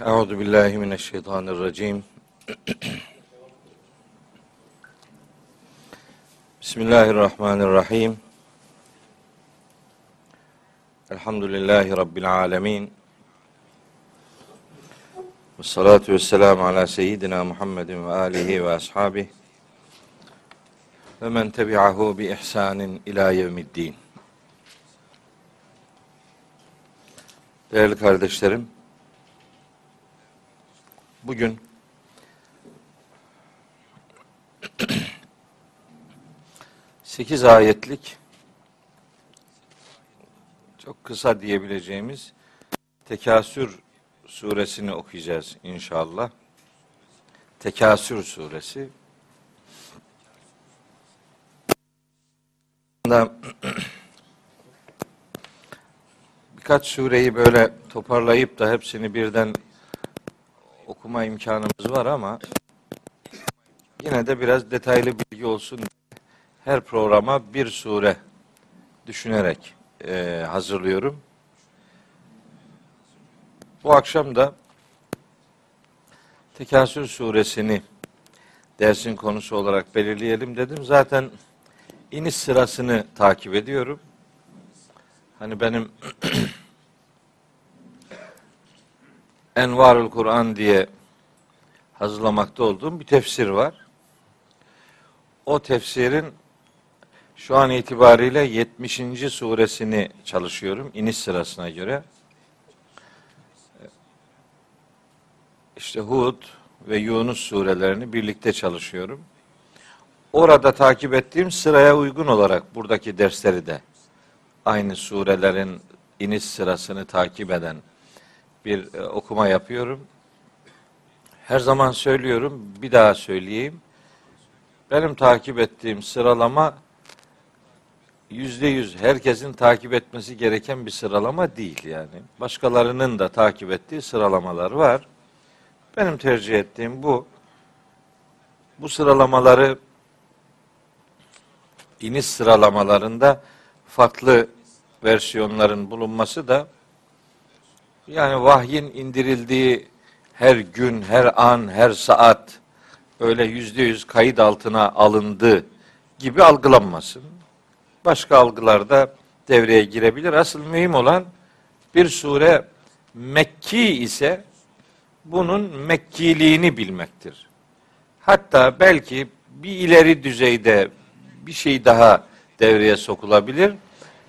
Euzu billahi mineşşeytanirracim. Bismillahirrahmanirrahim. Elhamdülillahi rabbil alamin. Ve salatu vesselamu ala seyyidina Muhammedin ve alihi ve ashabihi ve men tebi'ahu bi ihsanin ila yevmiddin. Değerli kardeşlerim, bugün sekiz ayetlik çok kısa diyebileceğimiz Tekasür suresini okuyacağız inşallah. Tekasür suresi. Birkaç sureyi böyle toparlayıp da hepsini birden okuma imkanımız var ama yine de biraz detaylı bilgi olsun her programa bir sure düşünerek e, hazırlıyorum. Bu akşam da Tekasür suresini dersin konusu olarak belirleyelim dedim. Zaten iniş sırasını takip ediyorum. Hani benim Envarul Kur'an diye hazırlamakta olduğum bir tefsir var. O tefsirin şu an itibariyle 70. suresini çalışıyorum iniş sırasına göre. İşte Hud ve Yunus surelerini birlikte çalışıyorum. Orada takip ettiğim sıraya uygun olarak buradaki dersleri de aynı surelerin iniş sırasını takip eden bir e, okuma yapıyorum. Her zaman söylüyorum, bir daha söyleyeyim. Benim takip ettiğim sıralama yüzde yüz herkesin takip etmesi gereken bir sıralama değil yani. Başkalarının da takip ettiği sıralamalar var. Benim tercih ettiğim bu. Bu sıralamaları iniş sıralamalarında farklı versiyonların bulunması da yani vahyin indirildiği her gün, her an, her saat öyle yüzde yüz kayıt altına alındı gibi algılanmasın. Başka algılarda devreye girebilir. Asıl mühim olan bir sure Mekki ise bunun Mekkiliğini bilmektir. Hatta belki bir ileri düzeyde bir şey daha devreye sokulabilir.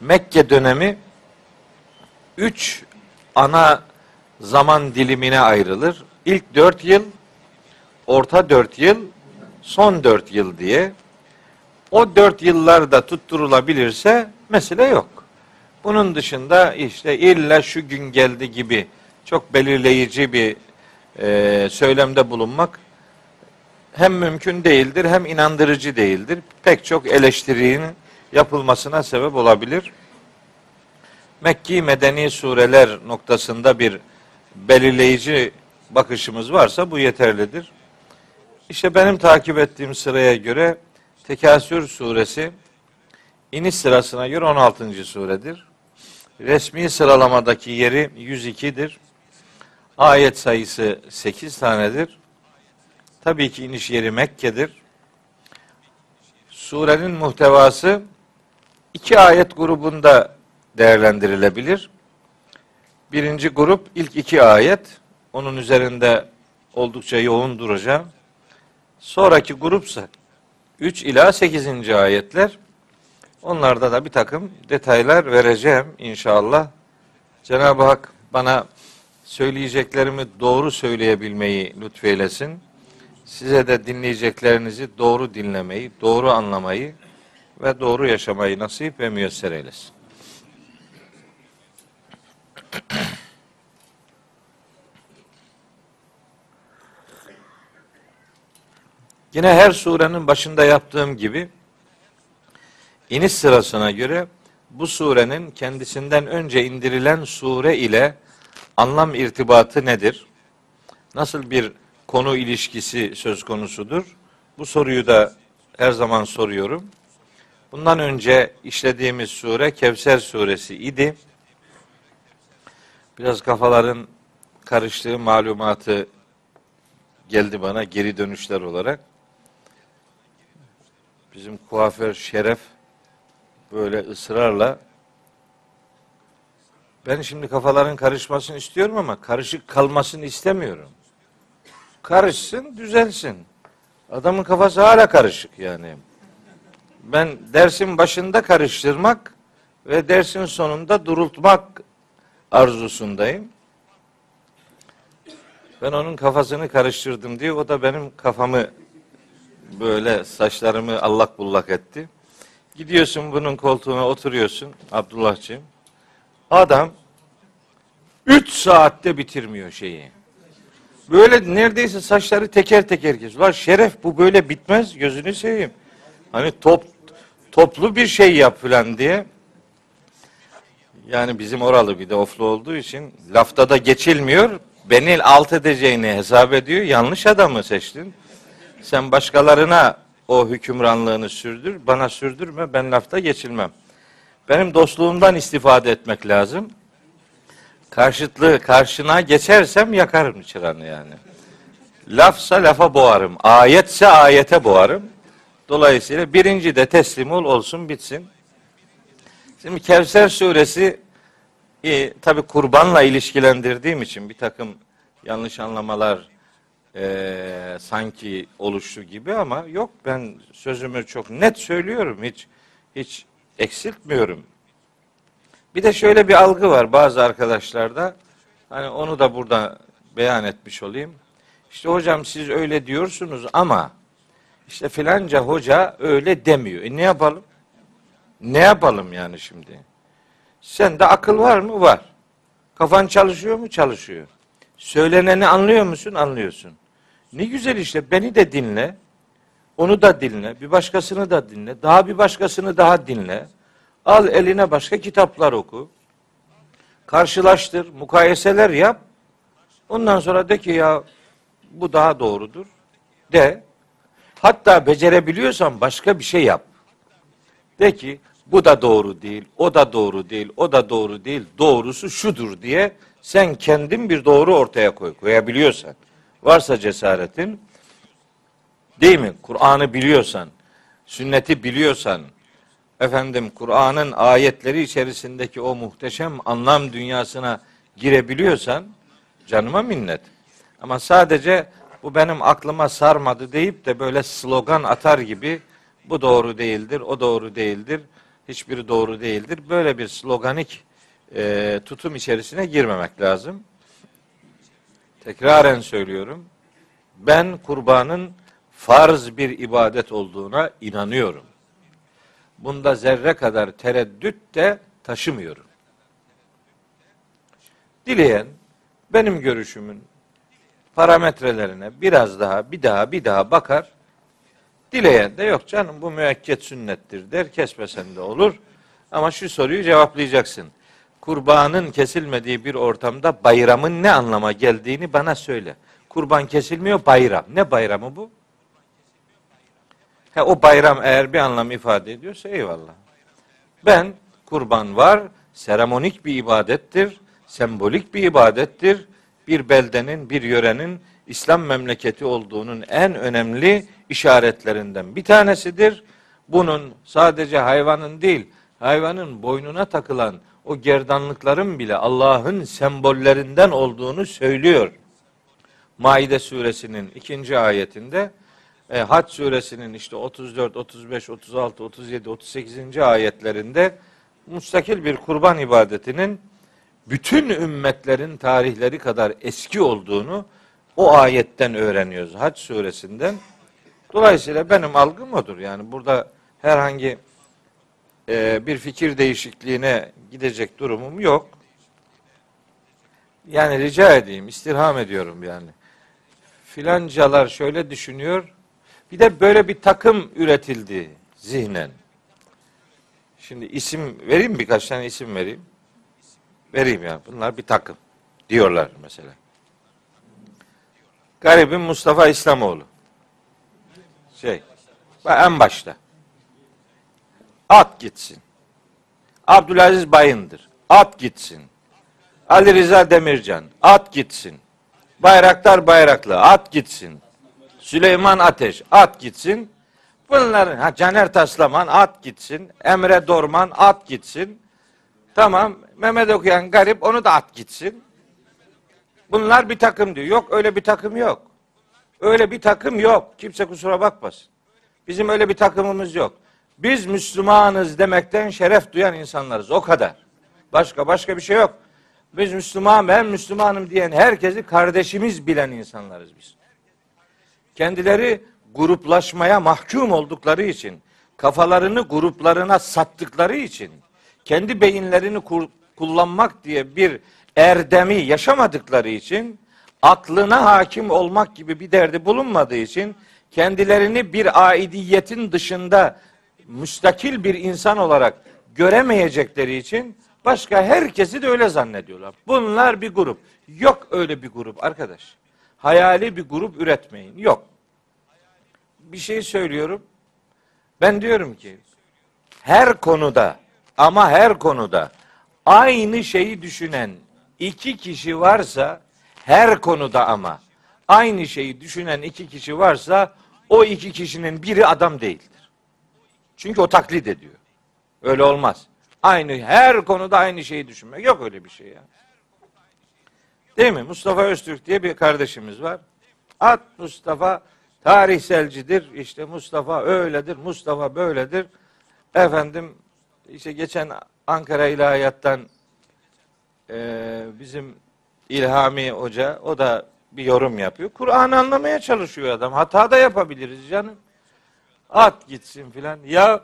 Mekke dönemi üç ana zaman dilimine ayrılır. İlk dört yıl, orta dört yıl, son dört yıl diye. O dört yıllarda tutturulabilirse mesele yok. Bunun dışında işte illa şu gün geldi gibi çok belirleyici bir e, söylemde bulunmak hem mümkün değildir hem inandırıcı değildir. Pek çok eleştirinin yapılmasına sebep olabilir. Mekki medeni sureler noktasında bir belirleyici bakışımız varsa bu yeterlidir. İşte benim takip ettiğim sıraya göre Tekasür suresi iniş sırasına göre 16. suredir. Resmi sıralamadaki yeri 102'dir. Ayet sayısı 8 tanedir. Tabii ki iniş yeri Mekke'dir. Surenin muhtevası iki ayet grubunda değerlendirilebilir. Birinci grup ilk iki ayet. Onun üzerinde oldukça yoğun duracağım. Sonraki grupsa 3 ila 8. ayetler. Onlarda da bir takım detaylar vereceğim inşallah. Cenab-ı Hak bana söyleyeceklerimi doğru söyleyebilmeyi lütfeylesin. Size de dinleyeceklerinizi doğru dinlemeyi, doğru anlamayı ve doğru yaşamayı nasip ve müyesser eylesin. Yine her surenin başında yaptığım gibi iniş sırasına göre bu surenin kendisinden önce indirilen sure ile anlam irtibatı nedir? Nasıl bir konu ilişkisi söz konusudur? Bu soruyu da her zaman soruyorum. Bundan önce işlediğimiz sure Kevser suresi idi. Biraz kafaların karıştığı malumatı geldi bana geri dönüşler olarak. Bizim kuaför Şeref böyle ısrarla ben şimdi kafaların karışmasını istiyorum ama karışık kalmasını istemiyorum. Karışsın, düzelsin. Adamın kafası hala karışık yani. Ben dersin başında karıştırmak ve dersin sonunda durultmak arzusundayım. Ben onun kafasını karıştırdım diye o da benim kafamı böyle saçlarımı allak bullak etti. Gidiyorsun bunun koltuğuna oturuyorsun Abdullah'cığım. Adam 3 saatte bitirmiyor şeyi. Böyle neredeyse saçları teker teker kesiyor. Ulan şeref bu böyle bitmez gözünü seveyim. Hani top toplu bir şey yap falan diye. Yani bizim oralı bir de oflu olduğu için lafta da geçilmiyor. Beni alt edeceğini hesap ediyor. Yanlış adamı seçtin. Sen başkalarına o hükümranlığını sürdür. Bana sürdürme. Ben lafta geçilmem. Benim dostluğumdan istifade etmek lazım. Karşıtlığı karşına geçersem yakarım çıranı yani. Lafsa lafa boğarım. Ayetse ayete boğarım. Dolayısıyla birinci de teslim ol olsun bitsin. Şimdi Kevser suresi e, tabi kurbanla ilişkilendirdiğim için bir takım yanlış anlamalar e, sanki oluştu gibi ama yok ben sözümü çok net söylüyorum hiç hiç eksiltmiyorum. Bir de şöyle bir algı var bazı arkadaşlarda. Hani onu da burada beyan etmiş olayım. İşte hocam siz öyle diyorsunuz ama işte filanca hoca öyle demiyor. E ne yapalım? Ne yapalım yani şimdi? Sende akıl var mı? Var. Kafan çalışıyor mu? Çalışıyor. Söyleneni anlıyor musun? Anlıyorsun. Ne güzel işte beni de dinle. Onu da dinle. Bir başkasını da dinle. Daha bir başkasını daha dinle. Al eline başka kitaplar oku. Karşılaştır, mukayeseler yap. Ondan sonra de ki ya bu daha doğrudur. De. Hatta becerebiliyorsan başka bir şey yap. De ki bu da doğru değil, o da doğru değil, o da doğru değil, doğrusu şudur diye sen kendin bir doğru ortaya koy, koyabiliyorsan. Varsa cesaretin, değil mi? Kur'an'ı biliyorsan, sünneti biliyorsan, efendim Kur'an'ın ayetleri içerisindeki o muhteşem anlam dünyasına girebiliyorsan, canıma minnet. Ama sadece bu benim aklıma sarmadı deyip de böyle slogan atar gibi bu doğru değildir, o doğru değildir, hiçbiri doğru değildir. Böyle bir sloganik e, tutum içerisine girmemek lazım. Tekraren söylüyorum. Ben kurbanın farz bir ibadet olduğuna inanıyorum. Bunda zerre kadar tereddüt de taşımıyorum. Dileyen benim görüşümün parametrelerine biraz daha, bir daha, bir daha bakar. Dileyen de yok canım bu müekket sünnettir der, kesmesen de olur. Ama şu soruyu cevaplayacaksın. Kurbanın kesilmediği bir ortamda bayramın ne anlama geldiğini bana söyle. Kurban kesilmiyor bayram. Ne bayramı bu? He, o bayram eğer bir anlam ifade ediyorsa eyvallah. Ben kurban var, seremonik bir ibadettir, sembolik bir ibadettir. Bir beldenin, bir yörenin İslam memleketi olduğunun en önemli işaretlerinden bir tanesidir. Bunun sadece hayvanın değil, hayvanın boynuna takılan o gerdanlıkların bile Allah'ın sembollerinden olduğunu söylüyor. Maide suresinin ikinci ayetinde e, Hac suresinin işte 34, 35, 36, 37, 38. ayetlerinde mustakil bir kurban ibadetinin bütün ümmetlerin tarihleri kadar eski olduğunu o ayetten öğreniyoruz. Hac suresinden. Dolayısıyla benim algım odur. Yani burada herhangi e, bir fikir değişikliğine gidecek durumum yok. Yani rica edeyim, istirham ediyorum yani. Filancalar şöyle düşünüyor. Bir de böyle bir takım üretildi zihnen. Şimdi isim vereyim birkaç tane isim vereyim. Vereyim ya. Bunlar bir takım diyorlar mesela. Garibim Mustafa İslamoğlu. Şey, en başta. At gitsin. Abdülaziz Bayındır. At gitsin. Ali Rıza Demircan at gitsin. Bayraktar Bayraklı at gitsin. Süleyman Ateş at gitsin. Bunların ha Caner Taslaman at gitsin. Emre Dorman at gitsin. Tamam Mehmet Okuyan garip onu da at gitsin. Bunlar bir takım diyor. Yok öyle bir takım yok. Öyle bir takım yok. Kimse kusura bakmasın. Bizim öyle bir takımımız yok. Biz Müslümanız demekten şeref duyan insanlarız. O kadar. Başka başka bir şey yok. Biz Müslüman, ben Müslümanım diyen herkesi kardeşimiz bilen insanlarız biz. Kendileri gruplaşmaya mahkum oldukları için, kafalarını gruplarına sattıkları için, kendi beyinlerini kur, kullanmak diye bir erdemi yaşamadıkları için, aklına hakim olmak gibi bir derdi bulunmadığı için, kendilerini bir aidiyetin dışında müstakil bir insan olarak göremeyecekleri için başka herkesi de öyle zannediyorlar. Bunlar bir grup. Yok öyle bir grup arkadaş. Hayali bir grup üretmeyin. Yok. Bir şey söylüyorum. Ben diyorum ki her konuda ama her konuda aynı şeyi düşünen iki kişi varsa her konuda ama aynı şeyi düşünen iki kişi varsa o iki kişinin biri adam değildir. Çünkü o taklit ediyor. Öyle olmaz. Aynı her konuda aynı şeyi düşünmek. Yok öyle bir şey ya. Değil mi? Mustafa Öztürk diye bir kardeşimiz var. At Mustafa tarihselcidir. İşte Mustafa öyledir. Mustafa böyledir. Efendim işte geçen Ankara İlahiyat'tan e, bizim İlhami Hoca o da bir yorum yapıyor. Kur'an'ı anlamaya çalışıyor adam. Hata da yapabiliriz canım. At gitsin filan. Ya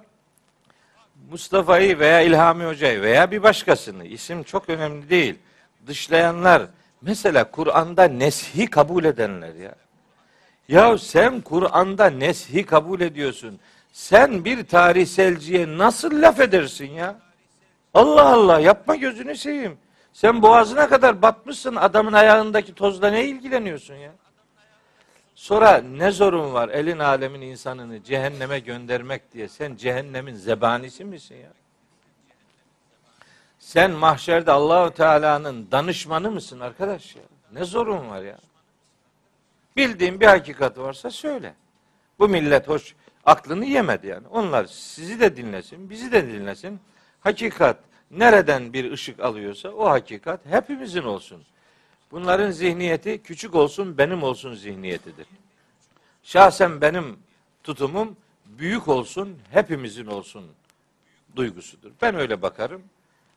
Mustafa'yı veya İlhami Hoca'yı veya bir başkasını isim çok önemli değil. Dışlayanlar mesela Kur'an'da neshi kabul edenler ya. Ya sen Kur'an'da neshi kabul ediyorsun. Sen bir tarihselciye nasıl laf edersin ya? Allah Allah yapma gözünü seveyim. Sen boğazına kadar batmışsın adamın ayağındaki tozla ne ilgileniyorsun ya? Sonra ne zorun var elin alemin insanını cehenneme göndermek diye. Sen cehennemin zebanisi misin ya? Sen mahşerde Allahu Teala'nın danışmanı mısın arkadaş ya? Ne zorun var ya? Bildiğin bir hakikat varsa söyle. Bu millet hoş aklını yemedi yani. Onlar sizi de dinlesin, bizi de dinlesin. Hakikat nereden bir ışık alıyorsa o hakikat hepimizin olsun. Bunların zihniyeti küçük olsun benim olsun zihniyetidir. Şahsen benim tutumum büyük olsun hepimizin olsun duygusudur. Ben öyle bakarım.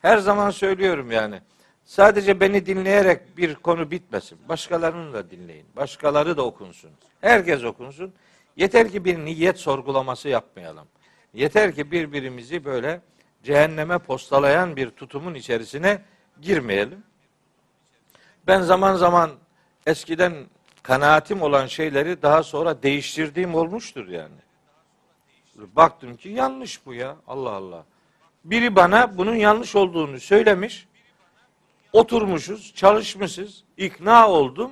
Her zaman söylüyorum yani. Sadece beni dinleyerek bir konu bitmesin. Başkalarını da dinleyin. Başkaları da okunsun. Herkes okunsun. Yeter ki bir niyet sorgulaması yapmayalım. Yeter ki birbirimizi böyle cehenneme postalayan bir tutumun içerisine girmeyelim. Ben zaman zaman eskiden kanaatim olan şeyleri daha sonra değiştirdiğim olmuştur yani. Baktım ki yanlış bu ya. Allah Allah. Biri bana bunun yanlış olduğunu söylemiş. Oturmuşuz, çalışmışız, ikna oldum.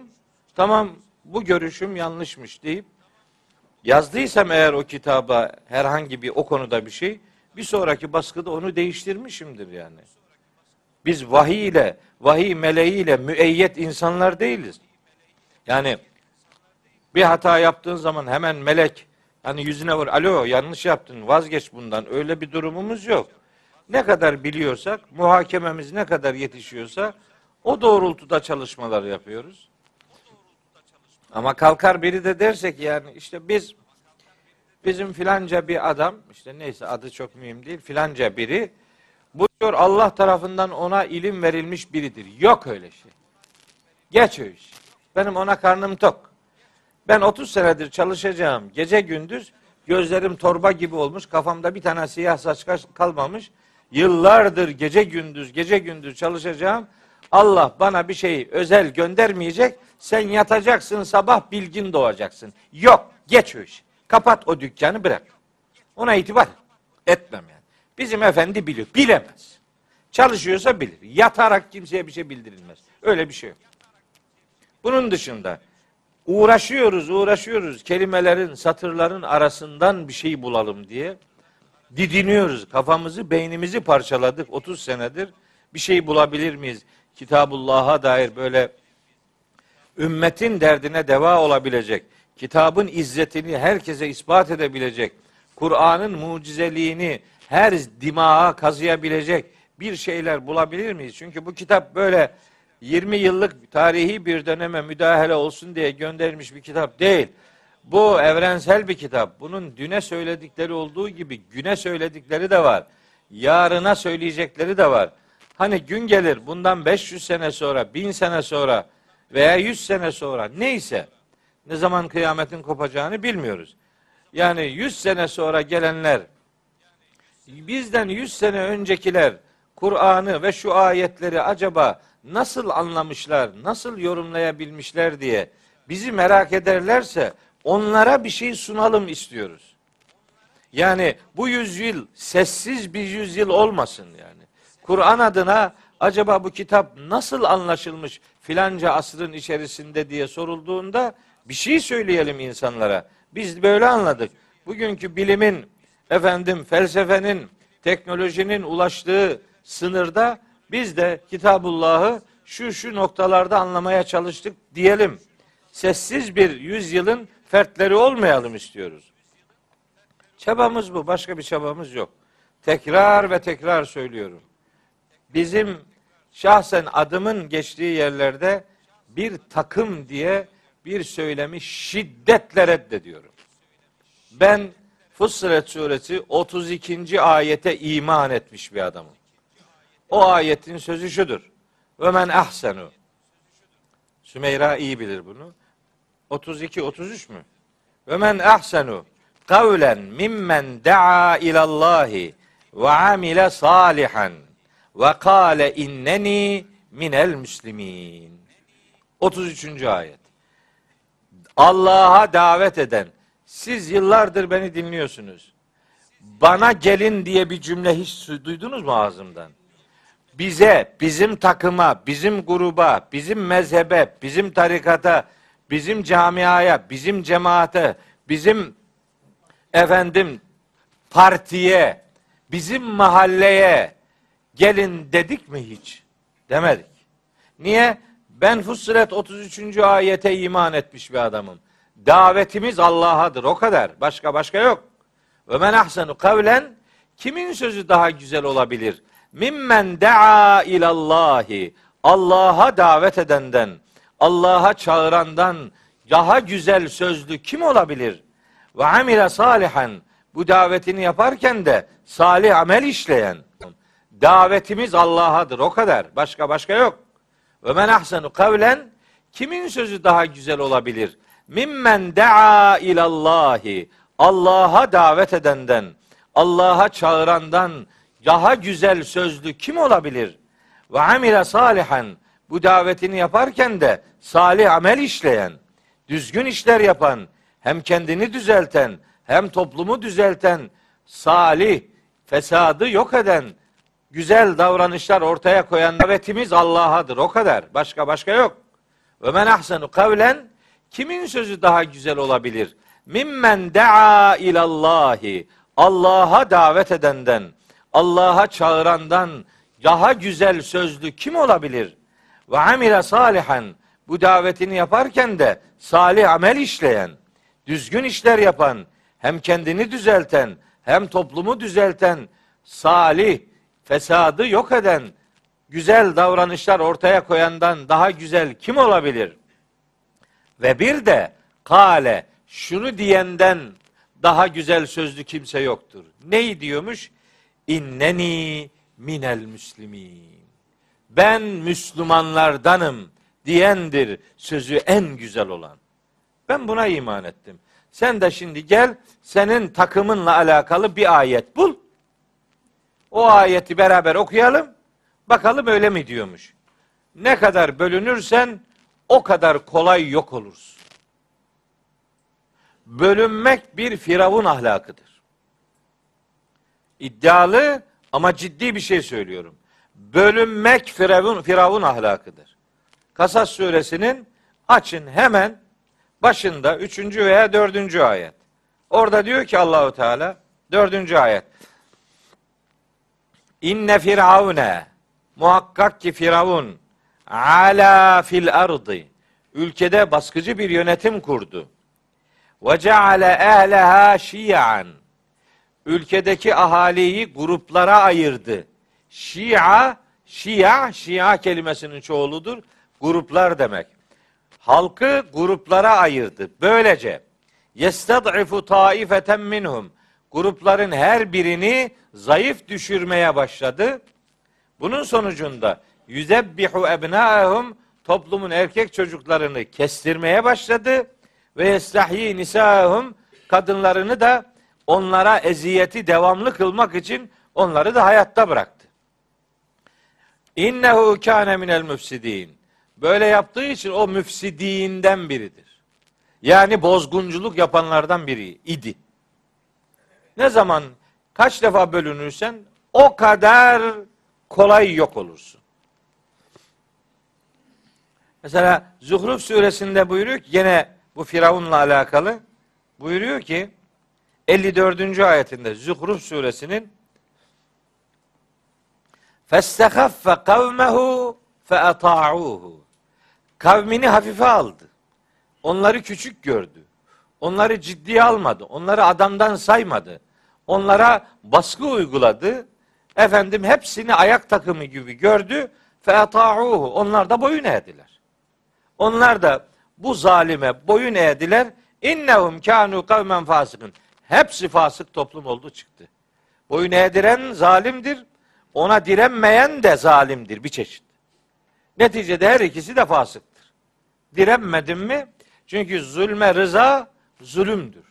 Tamam bu görüşüm yanlışmış deyip yazdıysam eğer o kitaba herhangi bir o konuda bir şey bir sonraki baskıda onu değiştirmişimdir yani. Biz vahiy ile, vahiy meleğiyle müeyyet insanlar değiliz. Yani bir hata yaptığın zaman hemen melek hani yüzüne vur. Alo yanlış yaptın vazgeç bundan. Öyle bir durumumuz yok. Ne kadar biliyorsak, muhakememiz ne kadar yetişiyorsa o doğrultuda çalışmalar yapıyoruz. Ama kalkar biri de dersek yani işte biz bizim filanca bir adam işte neyse adı çok mühim değil filanca biri bu diyor Allah tarafından ona ilim verilmiş biridir. Yok öyle şey. Geç öyle şey. Benim ona karnım tok. Ben 30 senedir çalışacağım. Gece gündüz gözlerim torba gibi olmuş. Kafamda bir tane siyah saç kalmamış. Yıllardır gece gündüz gece gündüz çalışacağım. Allah bana bir şey özel göndermeyecek. Sen yatacaksın sabah bilgin doğacaksın. Yok geç o iş. Kapat o dükkanı bırak. Ona itibar etmem yani. Bizim efendi biliyor. Bilemez. Çalışıyorsa bilir. Yatarak kimseye bir şey bildirilmez. Öyle bir şey yok. Bunun dışında uğraşıyoruz, uğraşıyoruz kelimelerin, satırların arasından bir şey bulalım diye didiniyoruz. Kafamızı, beynimizi parçaladık 30 senedir. Bir şey bulabilir miyiz? Kitabullah'a dair böyle ümmetin derdine deva olabilecek, kitabın izzetini herkese ispat edebilecek, Kur'an'ın mucizeliğini her dimağa kazıyabilecek bir şeyler bulabilir miyiz? Çünkü bu kitap böyle 20 yıllık tarihi bir döneme müdahale olsun diye gönderilmiş bir kitap değil. Bu evrensel bir kitap. Bunun düne söyledikleri olduğu gibi güne söyledikleri de var. Yarına söyleyecekleri de var. Hani gün gelir bundan 500 sene sonra, 1000 sene sonra veya 100 sene sonra neyse ne zaman kıyametin kopacağını bilmiyoruz. Yani 100 sene sonra gelenler bizden 100 sene öncekiler Kur'an'ı ve şu ayetleri acaba nasıl anlamışlar, nasıl yorumlayabilmişler diye bizi merak ederlerse onlara bir şey sunalım istiyoruz. Yani bu yüzyıl sessiz bir yüzyıl olmasın yani. Kur'an adına acaba bu kitap nasıl anlaşılmış filanca asrın içerisinde diye sorulduğunda bir şey söyleyelim insanlara. Biz böyle anladık. Bugünkü bilimin, efendim felsefenin, teknolojinin ulaştığı sınırda biz de Kitabullah'ı şu şu noktalarda anlamaya çalıştık diyelim. Sessiz bir yüzyılın fertleri olmayalım istiyoruz. Çabamız bu. Başka bir çabamız yok. Tekrar ve tekrar söylüyorum. Bizim şahsen adımın geçtiği yerlerde bir takım diye bir söylemi şiddetle reddediyorum. Ben Fussilet suresi 32. ayete iman etmiş bir adamım. O ayetin sözü şudur. Ve men ahsenu. Sümeyra iyi bilir bunu. 32 33 mü? Ve men ahsenu kavlen mimmen daa ilallahi ve amile salihan ve kâle inneni minel müslimin. 33. ayet. Allah'a davet eden, siz yıllardır beni dinliyorsunuz. Bana gelin diye bir cümle hiç duydunuz mu ağzımdan? Bize, bizim takıma, bizim gruba, bizim mezhebe, bizim tarikata, bizim camiaya, bizim cemaate, bizim efendim partiye, bizim mahalleye gelin dedik mi hiç? Demedik. Niye? Ben Fussilet 33. ayete iman etmiş bir adamım. Davetimiz Allah'adır o kadar. Başka başka yok. Ve men ahsenu kavlen kimin sözü daha güzel olabilir? Mimmen daa ilallahi Allah'a davet edenden, Allah'a çağırandan daha güzel sözlü kim olabilir? Ve amile salihan bu davetini yaparken de salih amel işleyen. Davetimiz Allah'adır o kadar. Başka başka yok. Ve men ahsenu kavlen kimin sözü daha güzel olabilir? Mimmen daa ilallahi Allah'a davet edenden, Allah'a çağırandan daha güzel sözlü kim olabilir? Ve amile salihan bu davetini yaparken de salih amel işleyen, düzgün işler yapan, hem kendini düzelten, hem toplumu düzelten, salih, fesadı yok eden, güzel davranışlar ortaya koyan davetimiz Allah'adır. O kadar. Başka başka yok. Ve men ahsenu kavlen kimin sözü daha güzel olabilir? Mimmen daa ilallahi Allah'a davet edenden, Allah'a çağırandan daha güzel sözlü kim olabilir? Ve amile salihan bu davetini yaparken de salih amel işleyen, düzgün işler yapan, hem kendini düzelten, hem toplumu düzelten, salih, fesadı yok eden, güzel davranışlar ortaya koyandan daha güzel kim olabilir? Ve bir de kale şunu diyenden daha güzel sözlü kimse yoktur. Neyi diyormuş? İnneni minel müslimin. Ben Müslümanlardanım diyendir sözü en güzel olan. Ben buna iman ettim. Sen de şimdi gel senin takımınla alakalı bir ayet bul. O ayeti beraber okuyalım. Bakalım öyle mi diyormuş. Ne kadar bölünürsen o kadar kolay yok olursun. Bölünmek bir firavun ahlakıdır. İddialı ama ciddi bir şey söylüyorum. Bölünmek firavun, firavun ahlakıdır. Kasas suresinin açın hemen başında üçüncü veya dördüncü ayet. Orada diyor ki Allahu Teala dördüncü ayet. İnne firavune muhakkak ki firavun ala fil ardı. Ülkede baskıcı bir yönetim kurdu. Ve ceale ehleha şiyan. Ülkedeki ahaliyi gruplara ayırdı. Şia, Şia, Şia kelimesinin çoğuludur. Gruplar demek. Halkı gruplara ayırdı. Böylece yestad'ifu taifeten minhum. Grupların her birini zayıf düşürmeye başladı. Bunun sonucunda yüzebbihu ebnaehum toplumun erkek çocuklarını kestirmeye başladı ve yestahyi nisahum kadınlarını da onlara eziyeti devamlı kılmak için onları da hayatta bıraktı. İnnehu kâne minel müfsidin. Böyle yaptığı için o müfsidinden biridir. Yani bozgunculuk yapanlardan biri idi. Ne zaman kaç defa bölünürsen o kadar kolay yok olursun. Mesela Zuhruf suresinde buyuruyor ki gene bu Firavun'la alakalı buyuruyor ki 54. ayetinde Zuhruf suresinin Festehaffe kavmehu feata'uhu. Kavmini hafife aldı. Onları küçük gördü. Onları ciddiye almadı. Onları adamdan saymadı. Onlara baskı uyguladı. Efendim hepsini ayak takımı gibi gördü. Feata'uhu. Onlar da boyun eğdiler. Onlar da bu zalime boyun eğdiler. İnnehum kanu kavmen fasıkın. Hepsi fasık toplum oldu çıktı. Boyun eğdiren zalimdir. Ona direnmeyen de zalimdir bir çeşit. Neticede her ikisi de fasıktır. Direnmedin mi? Çünkü zulme rıza zulümdür.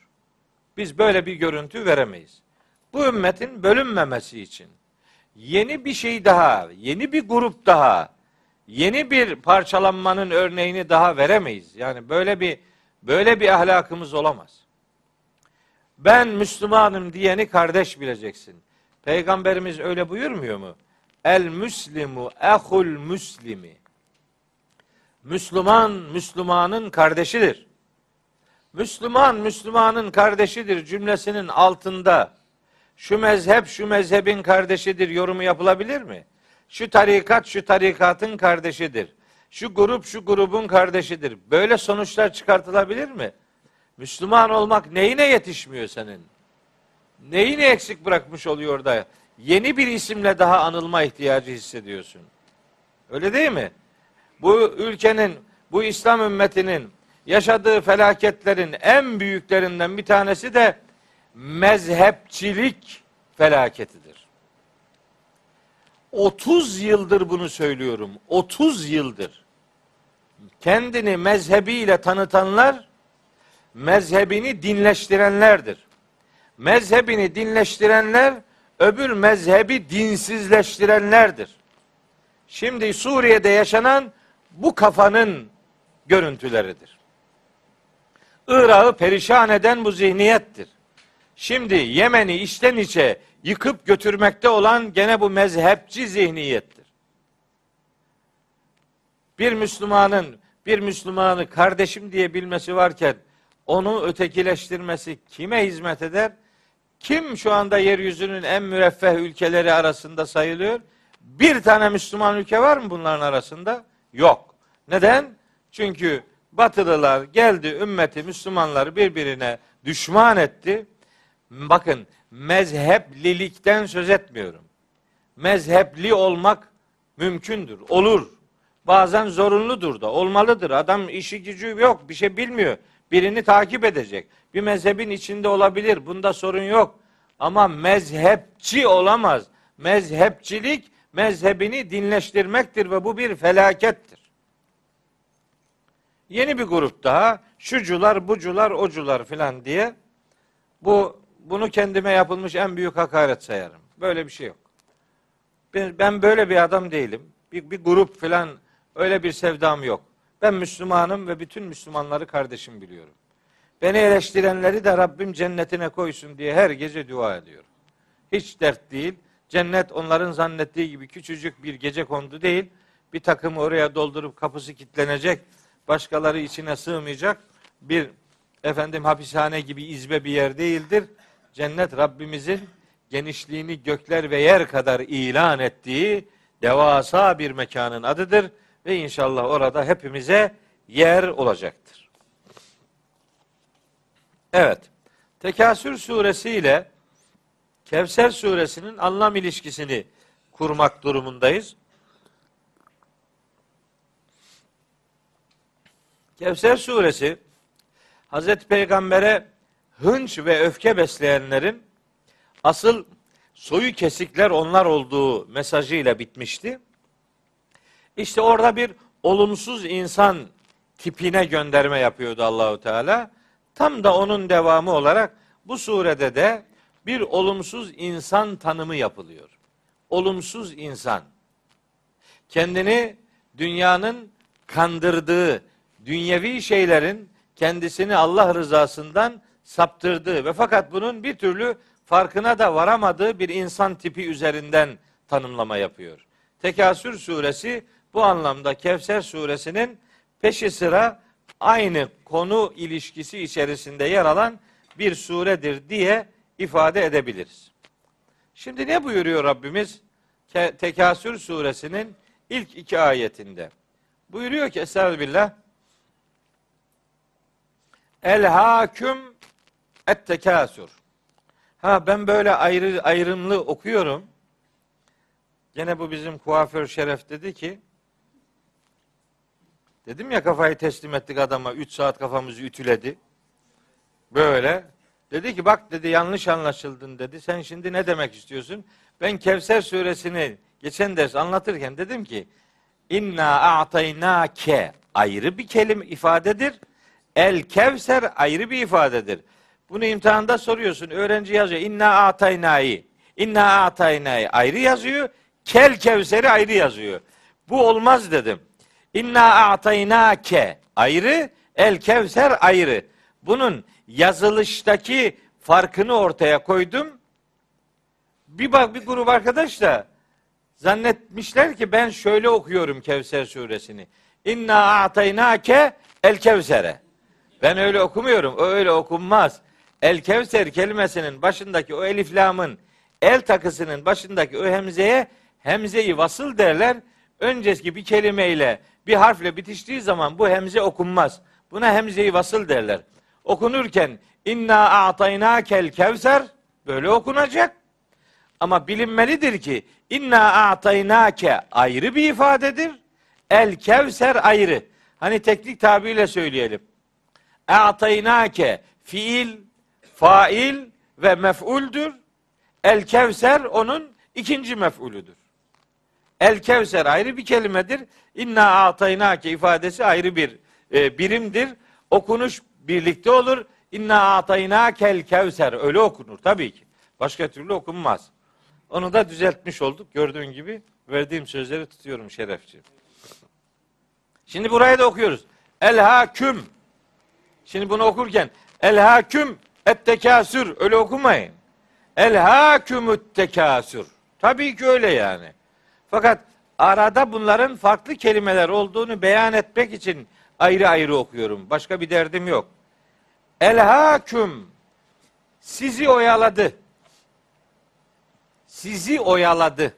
Biz böyle bir görüntü veremeyiz. Bu ümmetin bölünmemesi için yeni bir şey daha, yeni bir grup daha, yeni bir parçalanmanın örneğini daha veremeyiz. Yani böyle bir böyle bir ahlakımız olamaz. Ben Müslümanım diyeni kardeş bileceksin. Peygamberimiz öyle buyurmuyor mu? El müslimu ehul müslimi. Müslüman Müslümanın kardeşidir. Müslüman Müslümanın kardeşidir cümlesinin altında şu mezhep şu mezhebin kardeşidir yorumu yapılabilir mi? Şu tarikat şu tarikatın kardeşidir. Şu grup şu grubun kardeşidir. Böyle sonuçlar çıkartılabilir mi? Müslüman olmak neyine yetişmiyor senin? Neyini eksik bırakmış oluyor da yeni bir isimle daha anılma ihtiyacı hissediyorsun. Öyle değil mi? Bu ülkenin, bu İslam ümmetinin yaşadığı felaketlerin en büyüklerinden bir tanesi de mezhepçilik felaketidir. 30 yıldır bunu söylüyorum. 30 yıldır. Kendini mezhebiyle tanıtanlar mezhebini dinleştirenlerdir. Mezhebini dinleştirenler öbür mezhebi dinsizleştirenlerdir. Şimdi Suriye'de yaşanan bu kafanın görüntüleridir. Irak'ı perişan eden bu zihniyettir. Şimdi Yemen'i içten içe yıkıp götürmekte olan gene bu mezhepçi zihniyettir. Bir Müslümanın bir Müslümanı kardeşim diye bilmesi varken onu ötekileştirmesi kime hizmet eder? Kim şu anda yeryüzünün en müreffeh ülkeleri arasında sayılıyor? Bir tane Müslüman ülke var mı bunların arasında? Yok. Neden? Çünkü Batılılar geldi ümmeti Müslümanları birbirine düşman etti. Bakın mezheplilikten söz etmiyorum. Mezhepli olmak mümkündür, olur. Bazen zorunludur da, olmalıdır. Adam işi gücü yok, bir şey bilmiyor. Birini takip edecek. Bir mezhebin içinde olabilir. Bunda sorun yok. Ama mezhepçi olamaz. Mezhepçilik mezhebini dinleştirmektir ve bu bir felakettir. Yeni bir grup daha şucular, bucular, ocular filan diye bu bunu kendime yapılmış en büyük hakaret sayarım. Böyle bir şey yok. Ben, ben böyle bir adam değilim. Bir, bir grup filan öyle bir sevdam yok. Ben Müslümanım ve bütün Müslümanları kardeşim biliyorum. Beni eleştirenleri de Rabbim cennetine koysun diye her gece dua ediyorum. Hiç dert değil. Cennet onların zannettiği gibi küçücük bir gece kondu değil. Bir takımı oraya doldurup kapısı kilitlenecek, başkaları içine sığmayacak bir efendim hapishane gibi izbe bir yer değildir. Cennet Rabbimizin genişliğini gökler ve yer kadar ilan ettiği devasa bir mekanın adıdır ve inşallah orada hepimize yer olacaktır. Evet. Tekasür suresi ile Kevser suresinin anlam ilişkisini kurmak durumundayız. Kevser suresi Hazreti Peygamber'e hınç ve öfke besleyenlerin asıl soyu kesikler onlar olduğu mesajıyla bitmişti. İşte orada bir olumsuz insan tipine gönderme yapıyordu Allahu Teala. Tam da onun devamı olarak bu surede de bir olumsuz insan tanımı yapılıyor. Olumsuz insan. Kendini dünyanın kandırdığı, dünyevi şeylerin kendisini Allah rızasından saptırdığı ve fakat bunun bir türlü farkına da varamadığı bir insan tipi üzerinden tanımlama yapıyor. Tekasür suresi bu anlamda Kevser suresinin peşi sıra aynı konu ilişkisi içerisinde yer alan bir suredir diye ifade edebiliriz. Şimdi ne buyuruyor Rabbimiz? Tekasür suresinin ilk iki ayetinde. Buyuruyor ki Estağfirullah El haküm et tekasür. Ha ben böyle ayrı ayrımlı okuyorum. Gene bu bizim kuaför Şeref dedi ki Dedim ya kafayı teslim ettik adama. Üç saat kafamızı ütüledi. Böyle. Dedi ki bak dedi yanlış anlaşıldın dedi. Sen şimdi ne demek istiyorsun? Ben Kevser suresini geçen ders anlatırken dedim ki İnna a'taynake ayrı bir kelime ifadedir. El Kevser ayrı bir ifadedir. Bunu imtihanda soruyorsun. Öğrenci yazıyor. İnna a'taynayı. İnna a'taynayı ayrı yazıyor. Kel Kevser'i ayrı yazıyor. Bu olmaz dedim. İnna a'taynake ayrı, el kevser ayrı. Bunun yazılıştaki farkını ortaya koydum. Bir bak bir grup arkadaş da zannetmişler ki ben şöyle okuyorum Kevser suresini. İnna a'taynake el kevsere. Ben öyle okumuyorum. O öyle okunmaz. El kevser kelimesinin başındaki o elif lamın el takısının başındaki o hemzeye hemzeyi vasıl derler. Önceki bir kelimeyle bir harfle bitiştiği zaman bu hemze okunmaz. Buna hemzeyi vasıl derler. Okunurken inna a'taynakel kevser böyle okunacak. Ama bilinmelidir ki inna a'taynake ayrı bir ifadedir. El kevser ayrı. Hani teknik tabirle söyleyelim. A'taynake fiil, fail ve mef'uldür. El kevser onun ikinci mef'ulüdür. El Kevser ayrı bir kelimedir. İnna ataynake ifadesi ayrı bir e, birimdir. Okunuş birlikte olur. İnna ataynakel kevser öyle okunur tabii ki. Başka türlü okunmaz. Onu da düzeltmiş olduk. Gördüğün gibi verdiğim sözleri tutuyorum şerefçi. Şimdi burayı da okuyoruz. El haküm. Şimdi bunu okurken el haküm et tekasür öyle okumayın. El hakümüt tekasür. Tabii ki öyle yani. Fakat arada bunların farklı kelimeler olduğunu beyan etmek için ayrı ayrı okuyorum. Başka bir derdim yok. El haküm sizi oyaladı. Sizi oyaladı.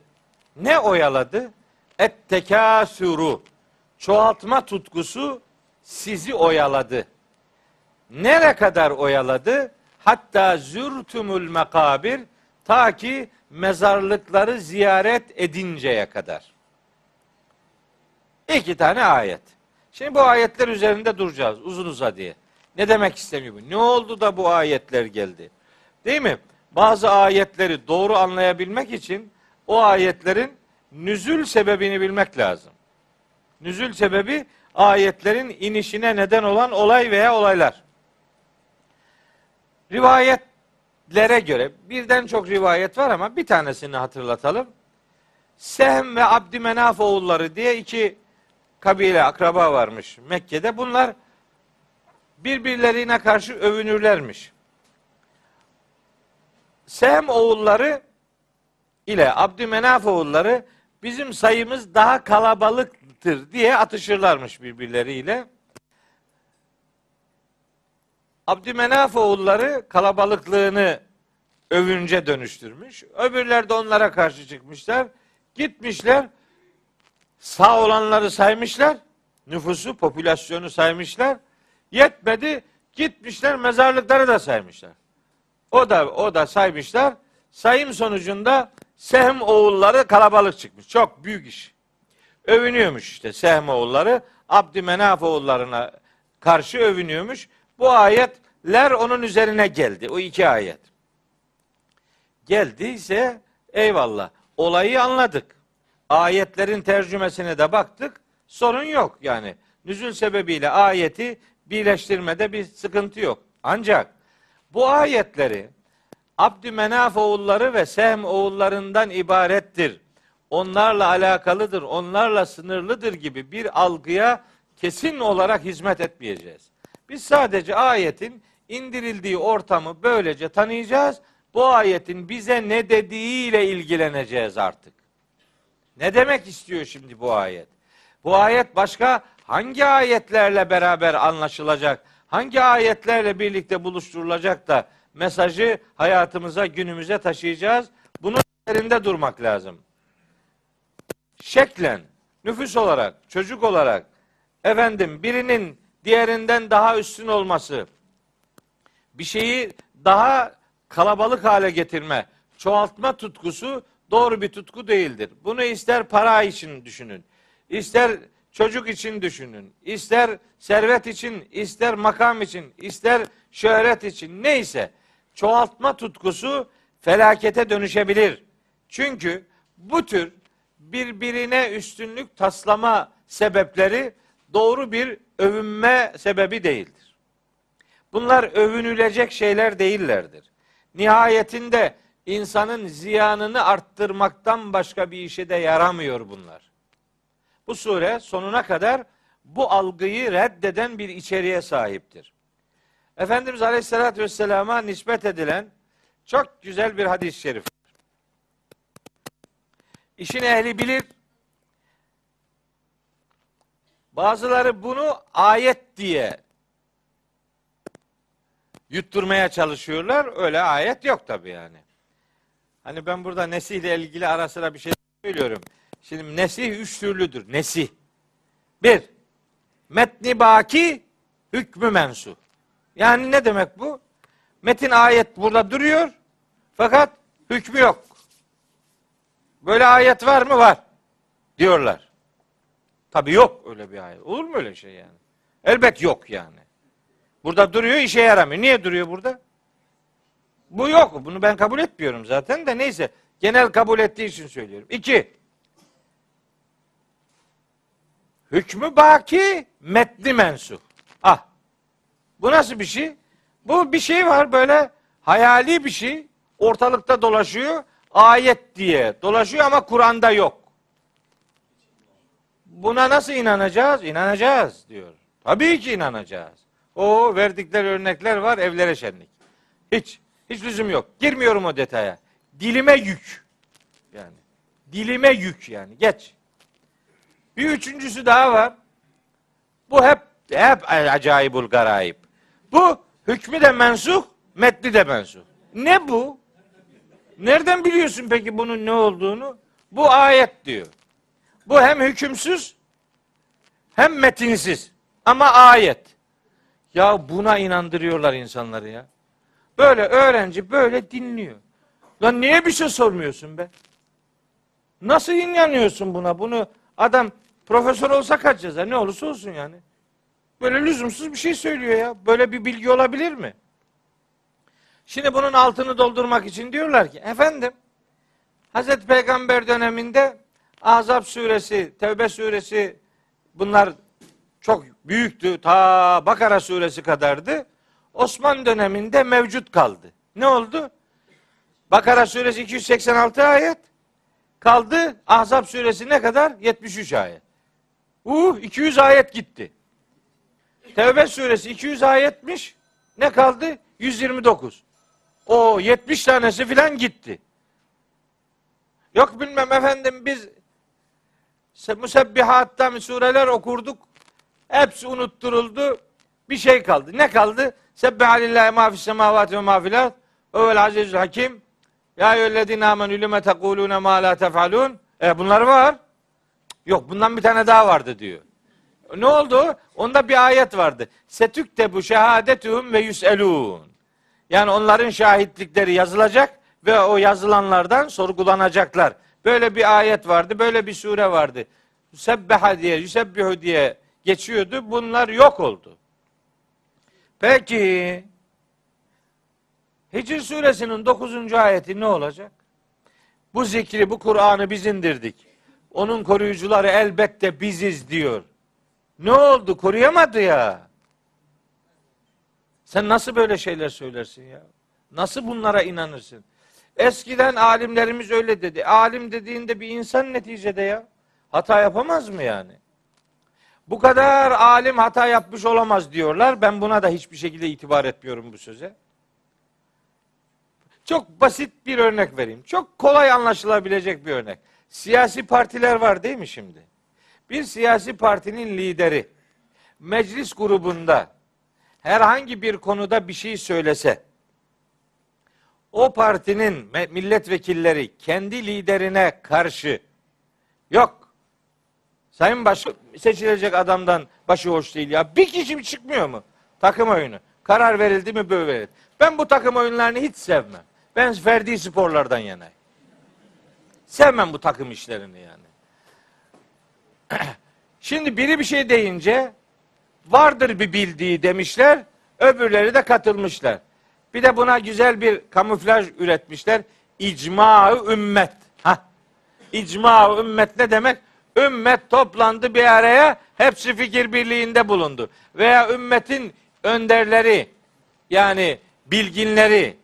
Ne oyaladı? Et tekasuru. Çoğaltma tutkusu sizi oyaladı. Nere kadar oyaladı? Hatta zürtümül mekabir ta ki mezarlıkları ziyaret edinceye kadar. İki tane ayet. Şimdi bu ayetler üzerinde duracağız uzun uza diye. Ne demek istemiyor bu? Ne oldu da bu ayetler geldi? Değil mi? Bazı ayetleri doğru anlayabilmek için o ayetlerin nüzül sebebini bilmek lazım. Nüzül sebebi ayetlerin inişine neden olan olay veya olaylar. Rivayet lere göre birden çok rivayet var ama bir tanesini hatırlatalım. Sehm ve Abdümenaf oğulları diye iki kabile akraba varmış Mekke'de. Bunlar birbirlerine karşı övünürlermiş. Sehm oğulları ile Abdümenaf oğulları bizim sayımız daha kalabalıktır diye atışırlarmış birbirleriyle. Abdümenaf oğulları kalabalıklığını övünce dönüştürmüş. Öbürler de onlara karşı çıkmışlar. Gitmişler Sağ olanları saymışlar. Nüfusu, popülasyonu saymışlar. Yetmedi. Gitmişler mezarlıkları da saymışlar. O da o da saymışlar. Sayım sonucunda Sehm oğulları kalabalık çıkmış. Çok büyük iş. Övünüyormuş işte Sehm oğulları. Abdümenaf oğullarına karşı övünüyormuş. Bu ayetler onun üzerine geldi. O iki ayet. Geldiyse eyvallah. Olayı anladık. Ayetlerin tercümesine de baktık. Sorun yok yani. Nüzül sebebiyle ayeti birleştirmede bir sıkıntı yok. Ancak bu ayetleri Abdümenaf oğulları ve Sehm oğullarından ibarettir. Onlarla alakalıdır, onlarla sınırlıdır gibi bir algıya kesin olarak hizmet etmeyeceğiz. Biz sadece ayetin indirildiği ortamı böylece tanıyacağız. Bu ayetin bize ne dediğiyle ilgileneceğiz artık. Ne demek istiyor şimdi bu ayet? Bu ayet başka hangi ayetlerle beraber anlaşılacak? Hangi ayetlerle birlikte buluşturulacak da mesajı hayatımıza, günümüze taşıyacağız? Bunun üzerinde durmak lazım. Şeklen, nüfus olarak, çocuk olarak, efendim birinin diğerinden daha üstün olması, bir şeyi daha kalabalık hale getirme, çoğaltma tutkusu doğru bir tutku değildir. Bunu ister para için düşünün, ister çocuk için düşünün, ister servet için, ister makam için, ister şöhret için neyse çoğaltma tutkusu felakete dönüşebilir. Çünkü bu tür birbirine üstünlük taslama sebepleri doğru bir övünme sebebi değildir. Bunlar övünülecek şeyler değillerdir. Nihayetinde insanın ziyanını arttırmaktan başka bir işe de yaramıyor bunlar. Bu sure sonuna kadar bu algıyı reddeden bir içeriğe sahiptir. Efendimiz Aleyhisselatü Vesselam'a nispet edilen çok güzel bir hadis-i şerif. İşin ehli bilir. Bazıları bunu ayet diye yutturmaya çalışıyorlar. Öyle ayet yok tabi yani. Hani ben burada nesihle ilgili ara sıra bir şey söylüyorum. Şimdi nesih üç türlüdür. Nesih. Bir, metni baki, hükmü mensu. Yani ne demek bu? Metin ayet burada duruyor fakat hükmü yok. Böyle ayet var mı? Var. Diyorlar. Tabi yok öyle bir ayet. Olur mu öyle şey yani? Elbet yok yani. Burada duruyor işe yaramıyor. Niye duruyor burada? Bu yok. Bunu ben kabul etmiyorum zaten de neyse. Genel kabul ettiği için söylüyorum. İki. Hükmü baki metni mensuh. Ah. Bu nasıl bir şey? Bu bir şey var böyle hayali bir şey. Ortalıkta dolaşıyor. Ayet diye dolaşıyor ama Kur'an'da yok. Buna nasıl inanacağız? İnanacağız diyor. Tabii ki inanacağız. O verdikleri örnekler var evlere şenlik. Hiç hiç lüzum yok. Girmiyorum o detaya. Dilime yük. Yani dilime yük yani. Geç. Bir üçüncüsü daha var. Bu hep hep acayibul garayip. Bu hükmü de mensuh, metni de mensuh. Ne bu? Nereden biliyorsun peki bunun ne olduğunu? Bu ayet diyor. Bu hem hükümsüz hem metinsiz ama ayet. Ya buna inandırıyorlar insanları ya. Böyle öğrenci böyle dinliyor. Lan niye bir şey sormuyorsun be? Nasıl inanıyorsun buna? Bunu adam profesör olsa kaç yazar? Ne olursa olsun yani. Böyle lüzumsuz bir şey söylüyor ya. Böyle bir bilgi olabilir mi? Şimdi bunun altını doldurmak için diyorlar ki efendim Hazreti Peygamber döneminde Azap suresi, Tevbe suresi bunlar çok büyüktü. Ta Bakara suresi kadardı. Osman döneminde mevcut kaldı. Ne oldu? Bakara suresi 286 ayet kaldı. Ahzab suresi ne kadar? 73 ayet. Uh 200 ayet gitti. Tevbe suresi 200 ayetmiş. Ne kaldı? 129. O 70 tanesi filan gitti. Yok bilmem efendim biz musebbihatta sureler okurduk. Hepsi unutturuldu. Bir şey kaldı. Ne kaldı? Sebbihalillahi ma fis semavati ve ma fil ard. Övel azizül hakim. Ya eyyühellezine amenü lime tekulune ma la tefalun. E bunlar var. Yok bundan bir tane daha vardı diyor. Ne oldu? Onda bir ayet vardı. Setükte bu şehadetuhum ve yüselun. Yani onların şahitlikleri yazılacak ve o yazılanlardan sorgulanacaklar. Böyle bir ayet vardı, böyle bir sure vardı. Sebbeha diye, yüsebbihu diye geçiyordu. Bunlar yok oldu. Peki Hicr suresinin 9. ayeti ne olacak? Bu zikri, bu Kur'an'ı biz indirdik. Onun koruyucuları elbette biziz diyor. Ne oldu? Koruyamadı ya. Sen nasıl böyle şeyler söylersin ya? Nasıl bunlara inanırsın? Eskiden alimlerimiz öyle dedi. Alim dediğinde bir insan neticede ya. Hata yapamaz mı yani? Bu kadar alim hata yapmış olamaz diyorlar. Ben buna da hiçbir şekilde itibar etmiyorum bu söze. Çok basit bir örnek vereyim. Çok kolay anlaşılabilecek bir örnek. Siyasi partiler var değil mi şimdi? Bir siyasi partinin lideri meclis grubunda herhangi bir konuda bir şey söylese o partinin milletvekilleri kendi liderine karşı yok sayın baş seçilecek adamdan başı hoş değil ya bir kişi çıkmıyor mu takım oyunu karar verildi mi böyle verildi. Ben bu takım oyunlarını hiç sevmem. Ben ferdi sporlardan yanayım. Sevmem bu takım işlerini yani. Şimdi biri bir şey deyince vardır bir bildiği demişler. Öbürleri de katılmışlar. Bir de buna güzel bir kamuflaj üretmişler. İcma-ı ümmet. Ha. İcma-ı ümmet ne demek? Ümmet toplandı bir araya, hepsi fikir birliğinde bulundu. Veya ümmetin önderleri, yani bilginleri,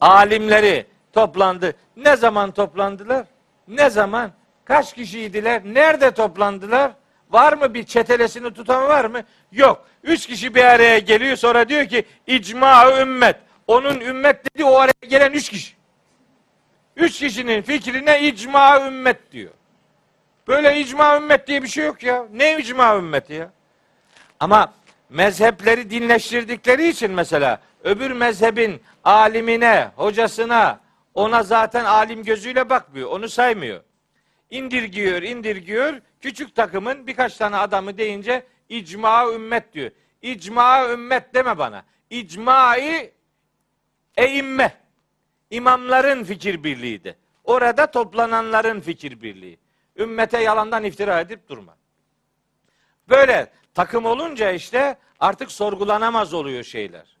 alimleri toplandı. Ne zaman toplandılar? Ne zaman? Kaç kişiydiler? Nerede toplandılar? Var mı bir çetelesini tutan var mı? Yok. Üç kişi bir araya geliyor sonra diyor ki icma ümmet. Onun ümmet dediği o araya gelen üç kişi. Üç kişinin fikrine icma ümmet diyor. Böyle icma ümmet diye bir şey yok ya. Ne icma ümmeti ya? Ama mezhepleri dinleştirdikleri için mesela öbür mezhebin alimine, hocasına, ona zaten alim gözüyle bakmıyor. Onu saymıyor. İndirgiyor, indirgiyor. Küçük takımın birkaç tane adamı deyince icma ümmet diyor. İcma ümmet deme bana. İcmai eimme. İmamların fikir birliğiydi. Orada toplananların fikir birliği. Ümmete yalandan iftira edip durma. Böyle takım olunca işte artık sorgulanamaz oluyor şeyler.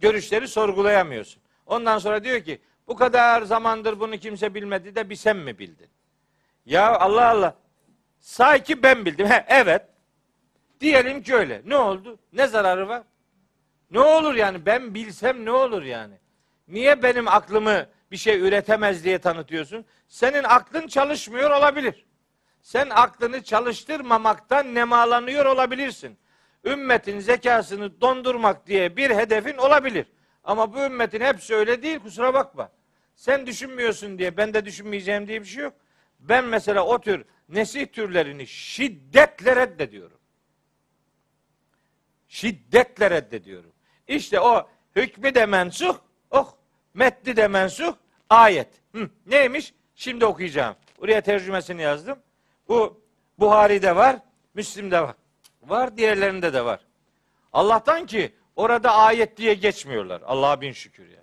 Görüşleri sorgulayamıyorsun. Ondan sonra diyor ki bu kadar zamandır bunu kimse bilmedi de bir sen mi bildin? Ya Allah Allah. Sanki ben bildim. He, evet. Diyelim ki öyle. Ne oldu? Ne zararı var? Ne olur yani? Ben bilsem ne olur yani? Niye benim aklımı bir şey üretemez diye tanıtıyorsun? Senin aklın çalışmıyor olabilir. Sen aklını çalıştırmamaktan nemalanıyor olabilirsin. Ümmetin zekasını dondurmak diye bir hedefin olabilir. Ama bu ümmetin hepsi öyle değil kusura bakma. Sen düşünmüyorsun diye ben de düşünmeyeceğim diye bir şey yok. Ben mesela o tür nesih türlerini şiddetle reddediyorum. Şiddetle reddediyorum. İşte o hükmü de mensuh, oh, metni de mensuh, ayet. Hı, neymiş? Şimdi okuyacağım. Buraya tercümesini yazdım. Bu Buhari'de var, Müslim'de var. Var, diğerlerinde de var. Allah'tan ki orada ayet diye geçmiyorlar. Allah'a bin şükür yani.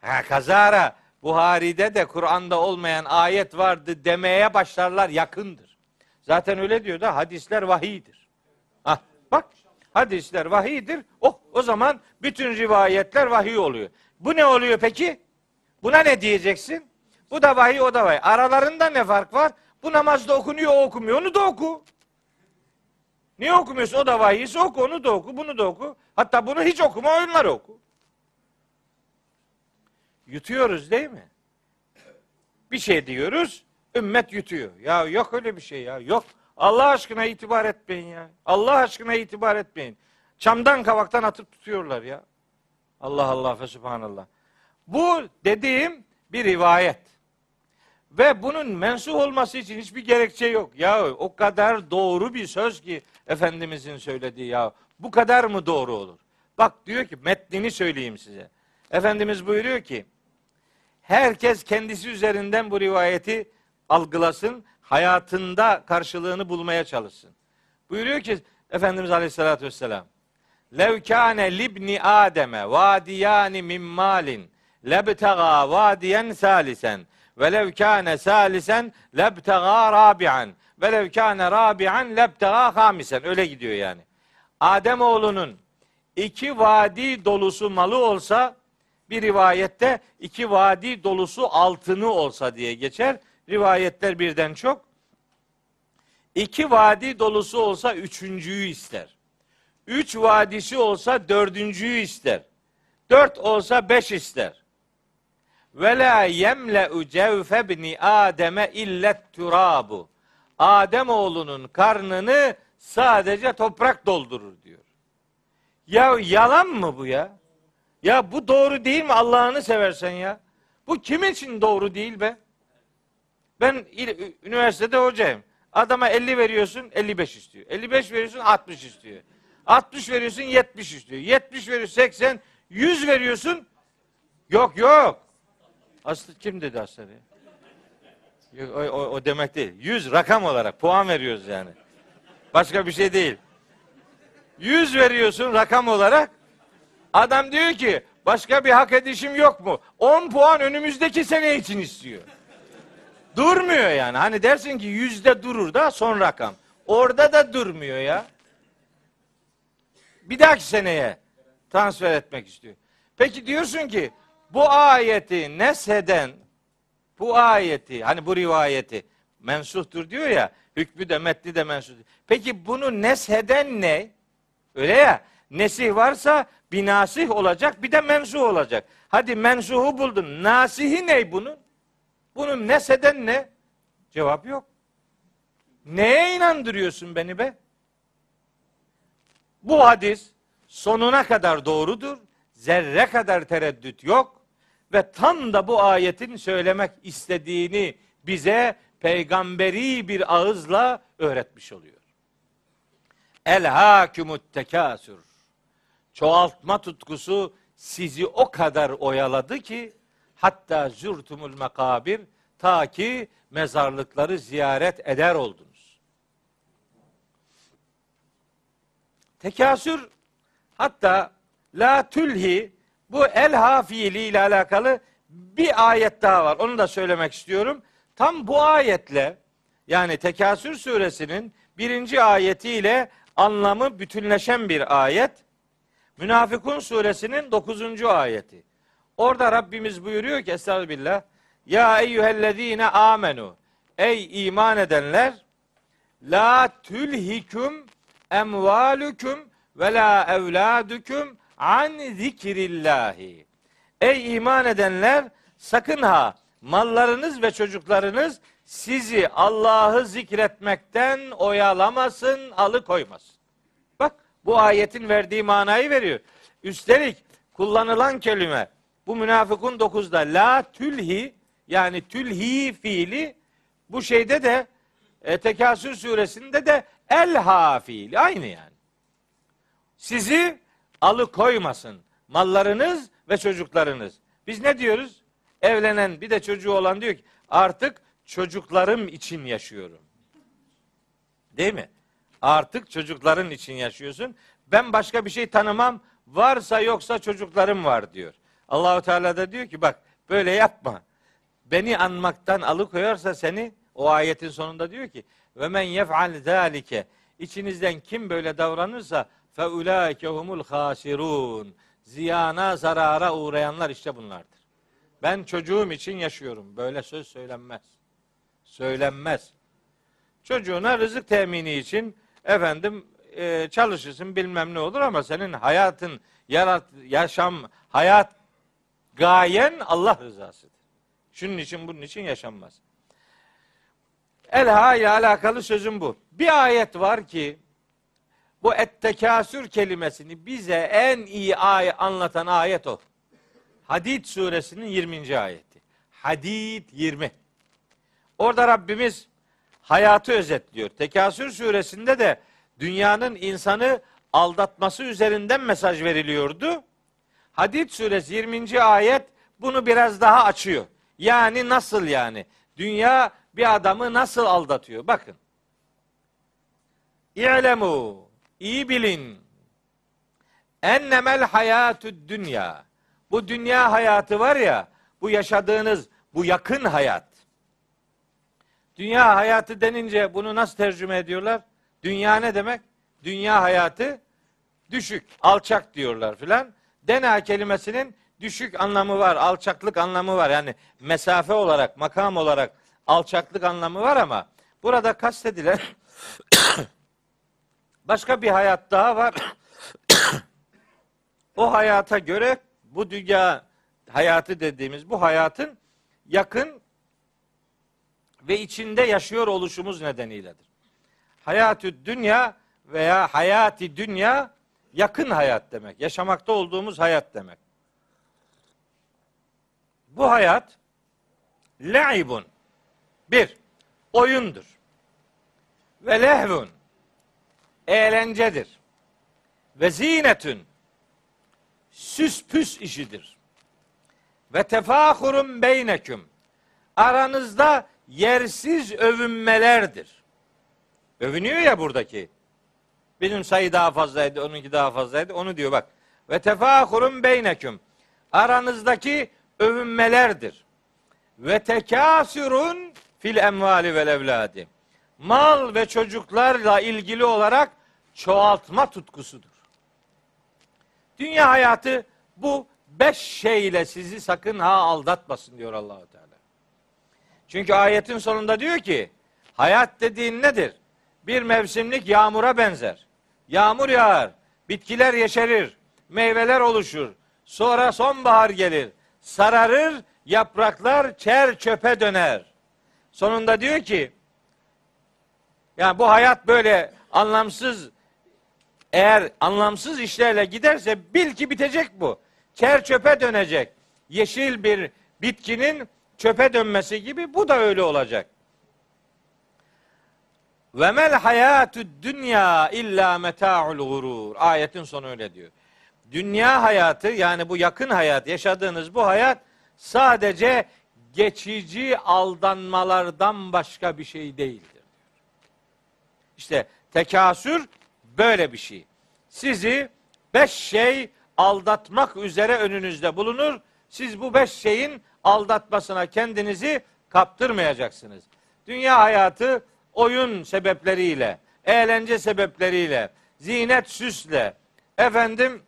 Ha kazara Buhari'de de Kur'an'da olmayan ayet vardı demeye başlarlar yakındır. Zaten öyle diyor da hadisler vahiydir. Ha, bak hadisler vahiydir. Oh o zaman bütün rivayetler vahiy oluyor. Bu ne oluyor peki? Buna ne diyeceksin? Bu da vahiy o da vahiy. Aralarında ne fark var? Bu namazda okunuyor o okumuyor. Onu da oku. Niye okumuyorsun? O da vahiyse oku. Onu da oku. Bunu da oku. Hatta bunu hiç okuma onları oku. Yutuyoruz değil mi? Bir şey diyoruz, ümmet yutuyor. Ya yok öyle bir şey ya. Yok. Allah aşkına itibar etmeyin ya. Allah aşkına itibar etmeyin. Çamdan kavaktan atıp tutuyorlar ya. Allah Allah ve subhanallah. Bu dediğim bir rivayet. Ve bunun mensuh olması için hiçbir gerekçe yok. Ya o kadar doğru bir söz ki Efendimizin söylediği ya. Bu kadar mı doğru olur? Bak diyor ki metnini söyleyeyim size. Efendimiz buyuruyor ki herkes kendisi üzerinden bu rivayeti algılasın. hayatında karşılığını bulmaya çalışsın. Buyuruyor ki Efendimiz Aleyhisselatü Vesselam Lev kâne libni Adem'e vadiyani min malin lebtega vadiyen salisen ve lev kâne salisen lebtega rabi'an ve lev kâne rabi'an lebtega hamisen öyle gidiyor yani. Adem oğlunun iki vadi dolusu malı olsa bir rivayette iki vadi dolusu altını olsa diye geçer. Rivayetler birden çok. İki vadi dolusu olsa üçüncüyü ister. Üç vadisi olsa dördüncüyü ister. Dört olsa beş ister. Ve la yemle'u cevfe bni Adem'e illet turabu. Adem oğlunun karnını sadece toprak doldurur diyor. Ya yalan mı bu ya? Ya bu doğru değil mi Allah'ını seversen ya? Bu kim için doğru değil be? Ben üniversitede hocayım. Adama 50 veriyorsun 55 istiyor. 55 veriyorsun 60 istiyor. 60 veriyorsun 70 istiyor. 70 veriyorsun 80. 100 veriyorsun. Yok yok. Aslı kim dedi Aslı? Yok, o, o, o demek değil. 100 rakam olarak puan veriyoruz yani. Başka bir şey değil. 100 veriyorsun rakam olarak. Adam diyor ki başka bir hak edişim yok mu? 10 puan önümüzdeki sene için istiyor. Durmuyor yani. Hani dersin ki yüzde durur da son rakam. Orada da durmuyor ya. Bir dahaki seneye transfer etmek istiyor. Peki diyorsun ki bu ayeti nesheden bu ayeti hani bu rivayeti mensuhtur diyor ya hükmü de metni de mensuh. Peki bunu nesheden ne? Öyle ya nesih varsa bir nasih olacak bir de mensuh olacak. Hadi mensuhu buldun. Nasihi ne bunun? Bunun neseden ne? Cevap yok. Neye inandırıyorsun beni be? Bu hadis sonuna kadar doğrudur. Zerre kadar tereddüt yok. Ve tam da bu ayetin söylemek istediğini bize peygamberi bir ağızla öğretmiş oluyor. El hakumut tekasür. Çoğaltma tutkusu sizi o kadar oyaladı ki hatta zürtumul mekabir ta ki mezarlıkları ziyaret eder oldunuz. Tekasür hatta la tülhi bu elha fiili ile alakalı bir ayet daha var. Onu da söylemek istiyorum. Tam bu ayetle yani Tekasür suresinin birinci ayetiyle anlamı bütünleşen bir ayet. Münafıkun suresinin dokuzuncu ayeti. Orada Rabbimiz buyuruyor ki Estağfirullah. Ya eyyühellezine amenu. Ey iman edenler. La tülhiküm emvalüküm ve la evladüküm an zikrillahi. Ey iman edenler sakın ha mallarınız ve çocuklarınız sizi Allah'ı zikretmekten oyalamasın, alıkoymasın. Bu ayetin verdiği manayı veriyor. Üstelik kullanılan kelime bu münafıkun 9'da la tülhi yani tülhi fiili bu şeyde de e, Tekasür suresinde de elha fiili aynı yani. Sizi alıkoymasın mallarınız ve çocuklarınız. Biz ne diyoruz? Evlenen bir de çocuğu olan diyor ki artık çocuklarım için yaşıyorum. Değil mi? Artık çocukların için yaşıyorsun. Ben başka bir şey tanımam. Varsa yoksa çocuklarım var diyor. Allahu Teala da diyor ki bak böyle yapma. Beni anmaktan alıkoyarsa seni o ayetin sonunda diyor ki ve men yef'al zalike içinizden kim böyle davranırsa fe ulaike humul hasirun ziyana zarara uğrayanlar işte bunlardır. Ben çocuğum için yaşıyorum. Böyle söz söylenmez. Söylenmez. Çocuğuna rızık temini için efendim e, çalışırsın bilmem ne olur ama senin hayatın yarat yaşam hayat Gayen Allah rızasıdır. Şunun için bunun için yaşanmaz. Elha ile alakalı sözüm bu. Bir ayet var ki bu ettekasür kelimesini bize en iyi ay anlatan ayet o. Hadid suresinin 20. ayeti. Hadid 20. Orada Rabbimiz hayatı özetliyor. Tekasür suresinde de dünyanın insanı aldatması üzerinden mesaj veriliyordu. Hadid suresi 20. ayet bunu biraz daha açıyor. Yani nasıl yani? Dünya bir adamı nasıl aldatıyor? Bakın. İ'lemu iyi bilin. Ennemel hayatü dünya. Bu dünya hayatı var ya, bu yaşadığınız bu yakın hayat. Dünya hayatı denince bunu nasıl tercüme ediyorlar? Dünya ne demek? Dünya hayatı düşük, alçak diyorlar filan. Dena kelimesinin düşük anlamı var, alçaklık anlamı var. Yani mesafe olarak, makam olarak alçaklık anlamı var ama burada kastedilen başka bir hayat daha var. o hayata göre bu dünya hayatı dediğimiz bu hayatın yakın ve içinde yaşıyor oluşumuz nedeniyledir. Hayatü dünya veya hayati dünya yakın hayat demek. Yaşamakta olduğumuz hayat demek. Bu hayat le'ibun bir, oyundur. Ve lehvun eğlencedir. Ve zinetün süs püs işidir. Ve tefahurun beyneküm aranızda yersiz övünmelerdir. Övünüyor ya buradaki. Benim sayı daha fazlaydı, onunki daha fazlaydı. Onu diyor bak. Ve tefahurun beyneküm. Aranızdaki övünmelerdir. Ve tekasürün fil emvali vel evladi. Mal ve çocuklarla ilgili olarak çoğaltma tutkusudur. Dünya hayatı bu beş şeyle sizi sakın ha aldatmasın diyor Allahu Teala. Çünkü ayetin sonunda diyor ki hayat dediğin nedir? Bir mevsimlik yağmura benzer. Yağmur yağar, bitkiler yeşerir, meyveler oluşur. Sonra sonbahar gelir, sararır, yapraklar çer çöpe döner. Sonunda diyor ki yani bu hayat böyle anlamsız eğer anlamsız işlerle giderse bil ki bitecek bu. Çer çöpe dönecek. Yeşil bir bitkinin çöpe dönmesi gibi bu da öyle olacak. Ve mel hayatü dünya illa meta'ul gurur. Ayetin sonu öyle diyor. Dünya hayatı yani bu yakın hayat, yaşadığınız bu hayat sadece geçici aldanmalardan başka bir şey değildir. İşte tekasür böyle bir şey. Sizi beş şey aldatmak üzere önünüzde bulunur. Siz bu beş şeyin aldatmasına kendinizi kaptırmayacaksınız. Dünya hayatı oyun sebepleriyle, eğlence sebepleriyle, zinet süsle, efendim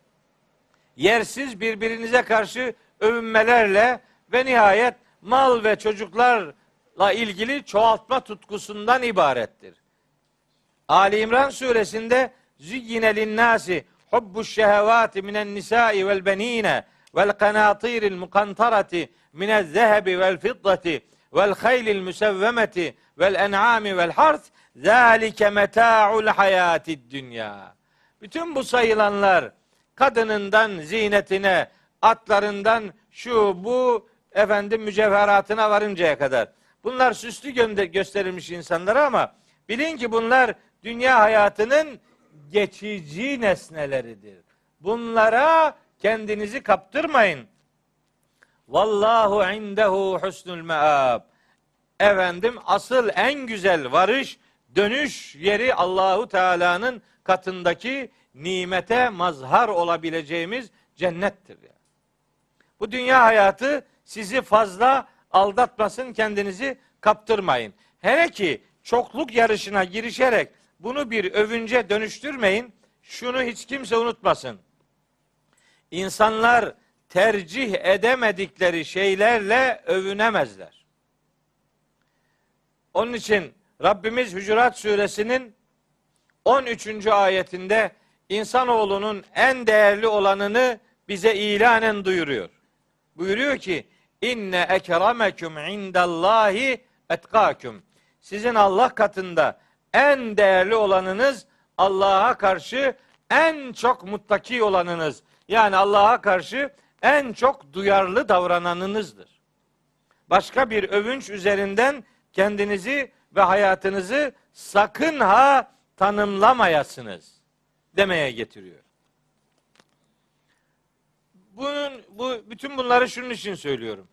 yersiz birbirinize karşı övünmelerle ve nihayet mal ve çocuklarla ilgili çoğaltma tutkusundan ibarettir. Ali İmran suresinde züyyine linnâsi hubbu şehevâti minen nisâi vel benîne vel kanâtiril mukantarati minez zehebi vel fiddati vel haylil müsevvemeti vel en'ami vel harth zâlike meta'ul hayâtid dünya. Bütün bu sayılanlar kadınından zinetine, atlarından şu bu efendim mücevheratına varıncaya kadar. Bunlar süslü gö- gösterilmiş insanlara ama bilin ki bunlar dünya hayatının geçici nesneleridir. Bunlara kendinizi kaptırmayın. Vallahu indehu husnul meab. Efendim asıl en güzel varış, dönüş yeri Allahu Teala'nın katındaki nimete mazhar olabileceğimiz cennettir. Yani. Bu dünya hayatı sizi fazla aldatmasın, kendinizi kaptırmayın. Hele ki çokluk yarışına girişerek bunu bir övünce dönüştürmeyin. Şunu hiç kimse unutmasın. İnsanlar tercih edemedikleri şeylerle övünemezler. Onun için Rabbimiz Hucurat suresinin 13. ayetinde insanoğlunun en değerli olanını bize ilanen duyuruyor. Buyuruyor ki inne ekrameküm indallahi etkaküm. Sizin Allah katında en değerli olanınız Allah'a karşı en çok muttaki olanınız. Yani Allah'a karşı en çok duyarlı davrananınızdır. Başka bir övünç üzerinden kendinizi ve hayatınızı sakın ha tanımlamayasınız demeye getiriyor. Bunun bu bütün bunları şunun için söylüyorum.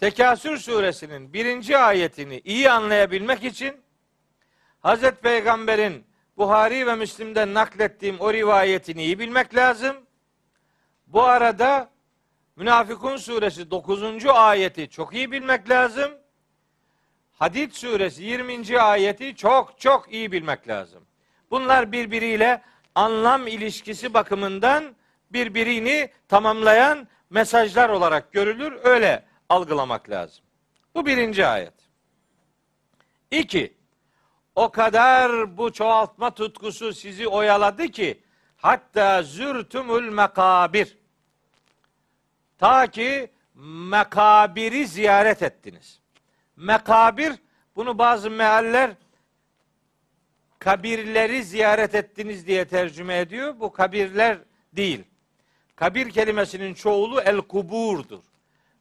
Tekasür suresinin birinci ayetini iyi anlayabilmek için Hazreti Peygamber'in Buhari ve Müslim'den naklettiğim o rivayetini iyi bilmek lazım. Bu arada Münafıkun suresi 9. ayeti çok iyi bilmek lazım. Hadid suresi 20. ayeti çok çok iyi bilmek lazım. Bunlar birbiriyle anlam ilişkisi bakımından birbirini tamamlayan mesajlar olarak görülür. Öyle algılamak lazım. Bu birinci ayet. İki, o kadar bu çoğaltma tutkusu sizi oyaladı ki hatta zürtümül mekabir. Ta ki mekabiri ziyaret ettiniz. Mekabir bunu bazı mealler kabirleri ziyaret ettiniz diye tercüme ediyor. Bu kabirler değil. Kabir kelimesinin çoğulu el kuburdur.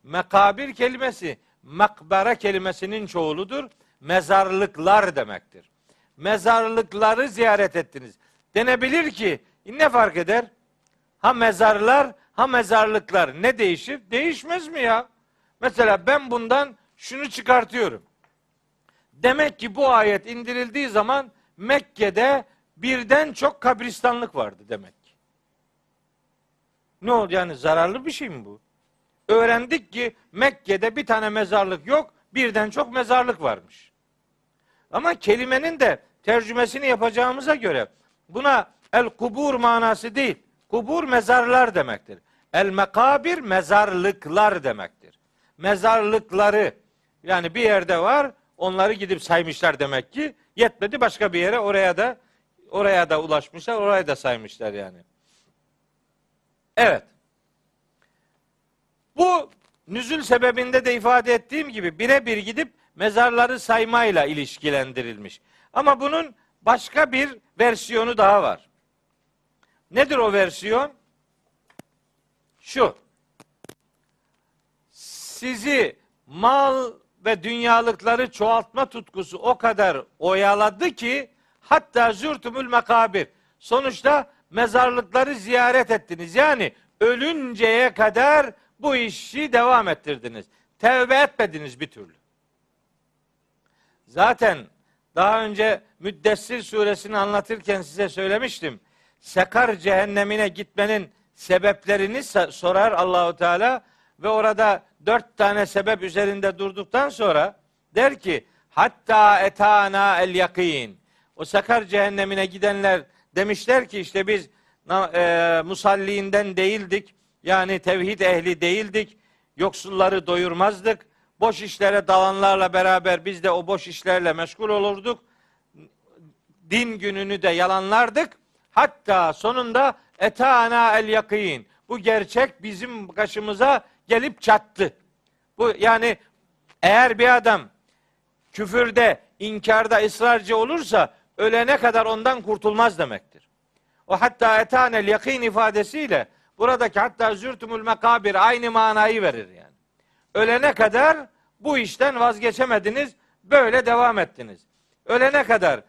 Mekabir kelimesi makbara kelimesinin çoğuludur. Mezarlıklar demektir. Mezarlıkları ziyaret ettiniz. Denebilir ki ne fark eder? Ha mezarlar ha mezarlıklar ne değişir? Değişmez mi ya? Mesela ben bundan şunu çıkartıyorum. Demek ki bu ayet indirildiği zaman Mekke'de birden çok kabristanlık vardı demek. Ne oldu yani zararlı bir şey mi bu? Öğrendik ki Mekke'de bir tane mezarlık yok, birden çok mezarlık varmış. Ama kelimenin de tercümesini yapacağımıza göre buna el kubur manası değil. Kubur mezarlar demektir. El mekabir mezarlıklar demektir. Mezarlıkları yani bir yerde var onları gidip saymışlar demek ki yetmedi başka bir yere oraya da oraya da ulaşmışlar oraya da saymışlar yani. Evet. Bu nüzül sebebinde de ifade ettiğim gibi birebir gidip mezarları saymayla ilişkilendirilmiş. Ama bunun başka bir versiyonu daha var. Nedir o versiyon? Şu. Sizi mal ve dünyalıkları çoğaltma tutkusu o kadar oyaladı ki hatta zürtümül mekabir. Sonuçta mezarlıkları ziyaret ettiniz. Yani ölünceye kadar bu işi devam ettirdiniz. Tevbe etmediniz bir türlü. Zaten daha önce Müddessir suresini anlatırken size söylemiştim. Sekar cehennemine gitmenin sebeplerini sorar Allahu Teala ve orada dört tane sebep üzerinde durduktan sonra der ki hatta etana el yakin. O sakar cehennemine gidenler demişler ki işte biz e, musalliğinden değildik. Yani tevhid ehli değildik. Yoksulları doyurmazdık. Boş işlere dalanlarla beraber biz de o boş işlerle meşgul olurduk. Din gününü de yalanlardık. Hatta sonunda etana el yakin. Bu gerçek bizim başımıza gelip çattı. Bu yani eğer bir adam küfürde, inkarda ısrarcı olursa ölene kadar ondan kurtulmaz demektir. O hatta etanel yakin ifadesiyle buradaki hatta zürtümül mekabir aynı manayı verir yani. Ölene kadar bu işten vazgeçemediniz, böyle devam ettiniz. Ölene kadar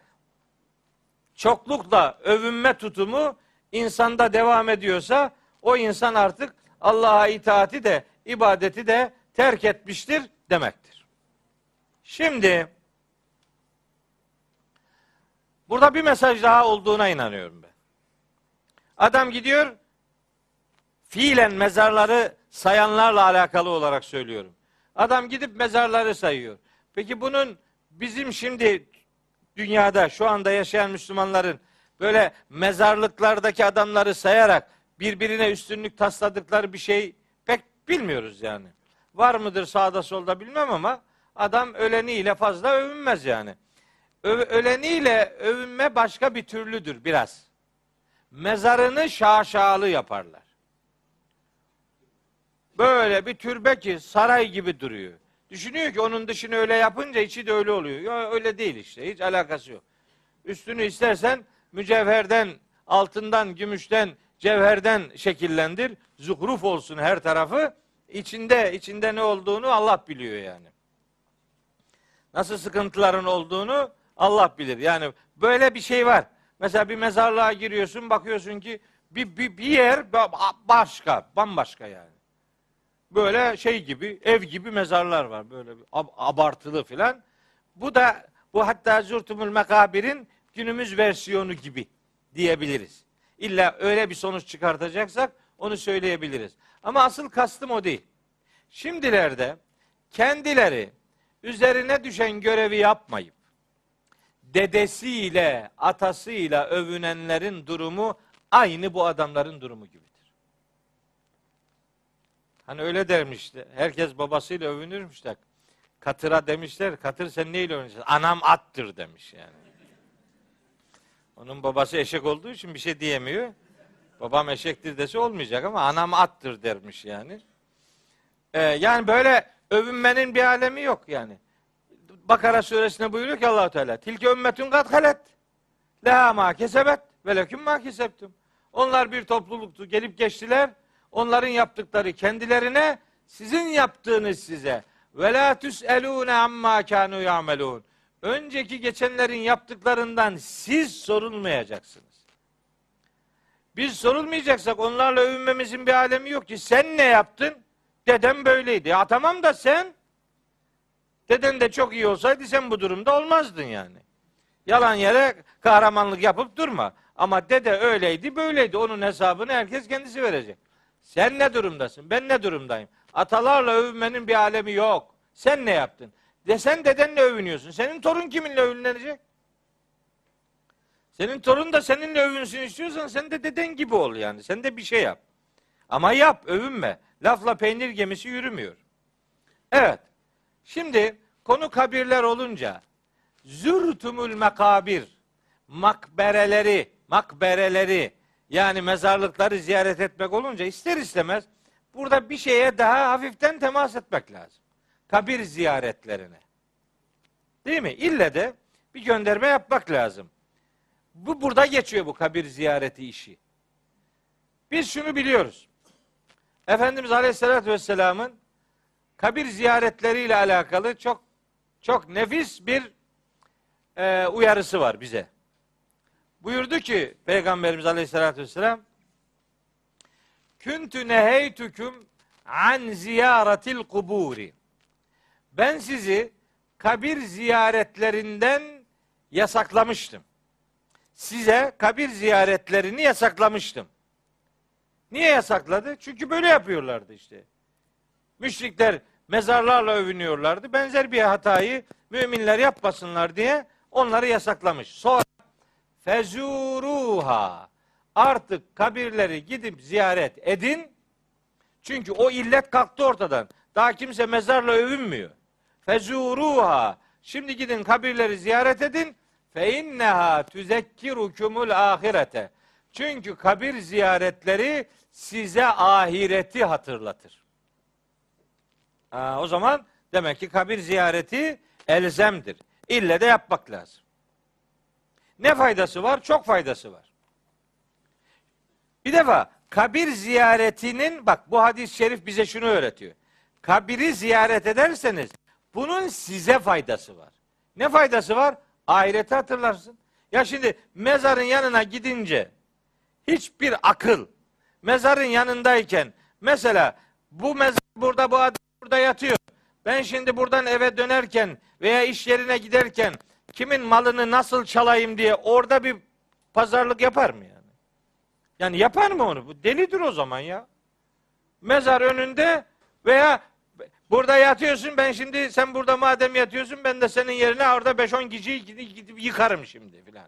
çoklukla övünme tutumu insanda devam ediyorsa o insan artık Allah'a itaati de ibadeti de terk etmiştir demektir. Şimdi burada bir mesaj daha olduğuna inanıyorum ben. Adam gidiyor fiilen mezarları sayanlarla alakalı olarak söylüyorum. Adam gidip mezarları sayıyor. Peki bunun bizim şimdi dünyada şu anda yaşayan Müslümanların böyle mezarlıklardaki adamları sayarak birbirine üstünlük tasladıkları bir şey pek bilmiyoruz yani. Var mıdır sağda solda bilmem ama adam öleniyle fazla övünmez yani. Ö- öleniyle övünme başka bir türlüdür biraz. Mezarını şaşalı yaparlar. Böyle bir türbe ki saray gibi duruyor. Düşünüyor ki onun dışını öyle yapınca içi de öyle oluyor. Ya öyle değil işte. Hiç alakası yok. Üstünü istersen mücevherden, altından, gümüşten, cevherden şekillendir. Zuhruf olsun her tarafı. İçinde, içinde ne olduğunu Allah biliyor yani. Nasıl sıkıntıların olduğunu Allah bilir. Yani böyle bir şey var. Mesela bir mezarlığa giriyorsun, bakıyorsun ki bir, bir, bir yer başka, bambaşka yani. Böyle şey gibi, ev gibi mezarlar var. Böyle ab- abartılı filan. Bu da bu hatta Zurtumul Mekabir'in günümüz versiyonu gibi diyebiliriz. İlla öyle bir sonuç çıkartacaksak onu söyleyebiliriz. Ama asıl kastım o değil. Şimdilerde kendileri üzerine düşen görevi yapmayıp dedesiyle, atasıyla övünenlerin durumu aynı bu adamların durumu gibidir. Hani öyle dermişti. Herkes babasıyla övünürmüş de. Katıra demişler. Katır sen neyle övünüyorsun? Anam attır demiş yani. Onun babası eşek olduğu için bir şey diyemiyor. Babam eşektir dese olmayacak ama anam attır dermiş yani. Ee, yani böyle övünmenin bir alemi yok yani. Bakara suresinde buyuruyor ki allah Teala. Tilke ümmetün kat halet. Leha ma kesebet ve leküm ma kesebtum. Onlar bir topluluktu. Gelip geçtiler. Onların yaptıkları kendilerine, sizin yaptığınız size. Ve la tüselûne amma kânû ya'melûn. Önceki geçenlerin yaptıklarından siz sorulmayacaksınız. Biz sorulmayacaksak onlarla övünmemizin bir alemi yok ki. Sen ne yaptın? Dedem böyleydi. Ya tamam da sen deden de çok iyi olsaydı sen bu durumda olmazdın yani. Yalan yere kahramanlık yapıp durma. Ama dede öyleydi böyleydi. Onun hesabını herkes kendisi verecek. Sen ne durumdasın? Ben ne durumdayım? Atalarla övünmenin bir alemi yok. Sen ne yaptın? De sen dedenle övünüyorsun. Senin torun kiminle övünecek? Senin torun da seninle övünsün istiyorsan sen de deden gibi ol yani. Sen de bir şey yap. Ama yap, övünme. Lafla peynir gemisi yürümüyor. Evet. Şimdi konu kabirler olunca zürtumul mekabir makbereleri, makbereleri yani mezarlıkları ziyaret etmek olunca ister istemez burada bir şeye daha hafiften temas etmek lazım. Kabir ziyaretlerine. Değil mi? İlle de bir gönderme yapmak lazım. Bu burada geçiyor bu kabir ziyareti işi. Biz şunu biliyoruz. Efendimiz Aleyhisselatü Vesselam'ın kabir ziyaretleriyle alakalı çok çok nefis bir e, uyarısı var bize. Buyurdu ki Peygamberimiz Aleyhisselatü Vesselam Küntü neheytüküm an ziyaretil kuburi. Ben sizi kabir ziyaretlerinden yasaklamıştım. Size kabir ziyaretlerini yasaklamıştım. Niye yasakladı? Çünkü böyle yapıyorlardı işte. Müşrikler mezarlarla övünüyorlardı. Benzer bir hatayı müminler yapmasınlar diye onları yasaklamış. Sonra fezuruha artık kabirleri gidip ziyaret edin. Çünkü o illet kalktı ortadan. Daha kimse mezarla övünmüyor. Fezuruha şimdi gidin kabirleri ziyaret edin. Fe inneha tüzekkirukumul ahirete. Çünkü kabir ziyaretleri size ahireti hatırlatır. Aa, o zaman demek ki kabir ziyareti elzemdir. İlle de yapmak lazım. Ne faydası var? Çok faydası var. Bir defa kabir ziyaretinin bak bu hadis-i şerif bize şunu öğretiyor. Kabiri ziyaret ederseniz bunun size faydası var. Ne faydası var? Ahireti hatırlarsın. Ya şimdi mezarın yanına gidince hiçbir akıl mezarın yanındayken mesela bu mezar burada bu adam burada yatıyor. Ben şimdi buradan eve dönerken veya iş yerine giderken kimin malını nasıl çalayım diye orada bir pazarlık yapar mı yani? Yani yapar mı onu? Bu delidir o zaman ya. Mezar önünde veya burada yatıyorsun ben şimdi sen burada madem yatıyorsun ben de senin yerine orada 5-10 kişiyi gidip yıkarım şimdi filan.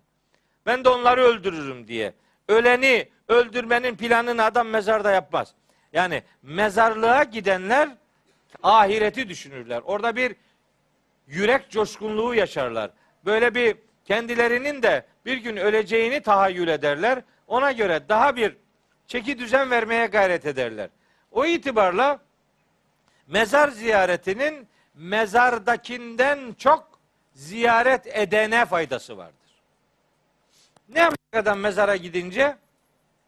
Ben de onları öldürürüm diye. Öleni öldürmenin planını adam mezarda yapmaz. Yani mezarlığa gidenler ahireti düşünürler. Orada bir yürek coşkunluğu yaşarlar. Böyle bir kendilerinin de bir gün öleceğini tahayyül ederler. Ona göre daha bir çeki düzen vermeye gayret ederler. O itibarla mezar ziyaretinin mezardakinden çok ziyaret edene faydası vardır. Ne yapacak adam mezara gidince?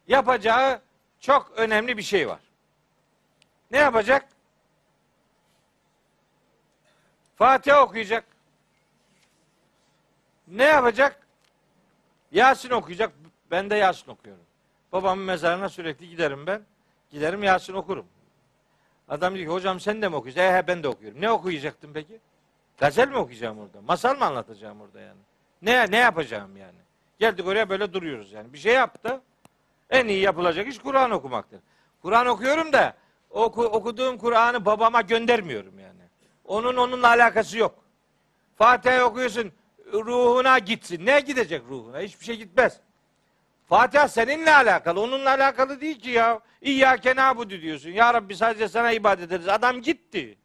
Yapacağı çok önemli bir şey var. Ne yapacak? Fatiha okuyacak. Ne yapacak? Yasin okuyacak. Ben de Yasin okuyorum. Babamın mezarına sürekli giderim ben. Giderim Yasin okurum. Adam diyor ki hocam sen de mi okuyorsun? E ben de okuyorum. Ne okuyacaktım peki? Gazel mi okuyacağım orada? Masal mı anlatacağım orada yani? Ne ne yapacağım yani? Geldik oraya böyle duruyoruz yani. Bir şey yap da en iyi yapılacak iş Kur'an okumaktır. Kur'an okuyorum da oku, okuduğum Kur'an'ı babama göndermiyorum yani. Onun onunla alakası yok. Fatiha okuyorsun ruhuna gitsin. Ne gidecek ruhuna? Hiçbir şey gitmez. Fatiha seninle alakalı. Onunla alakalı değil ki ya. İyyâke nâbudu diyorsun. Ya Rabbi sadece sana ibadet ederiz. Adam gitti.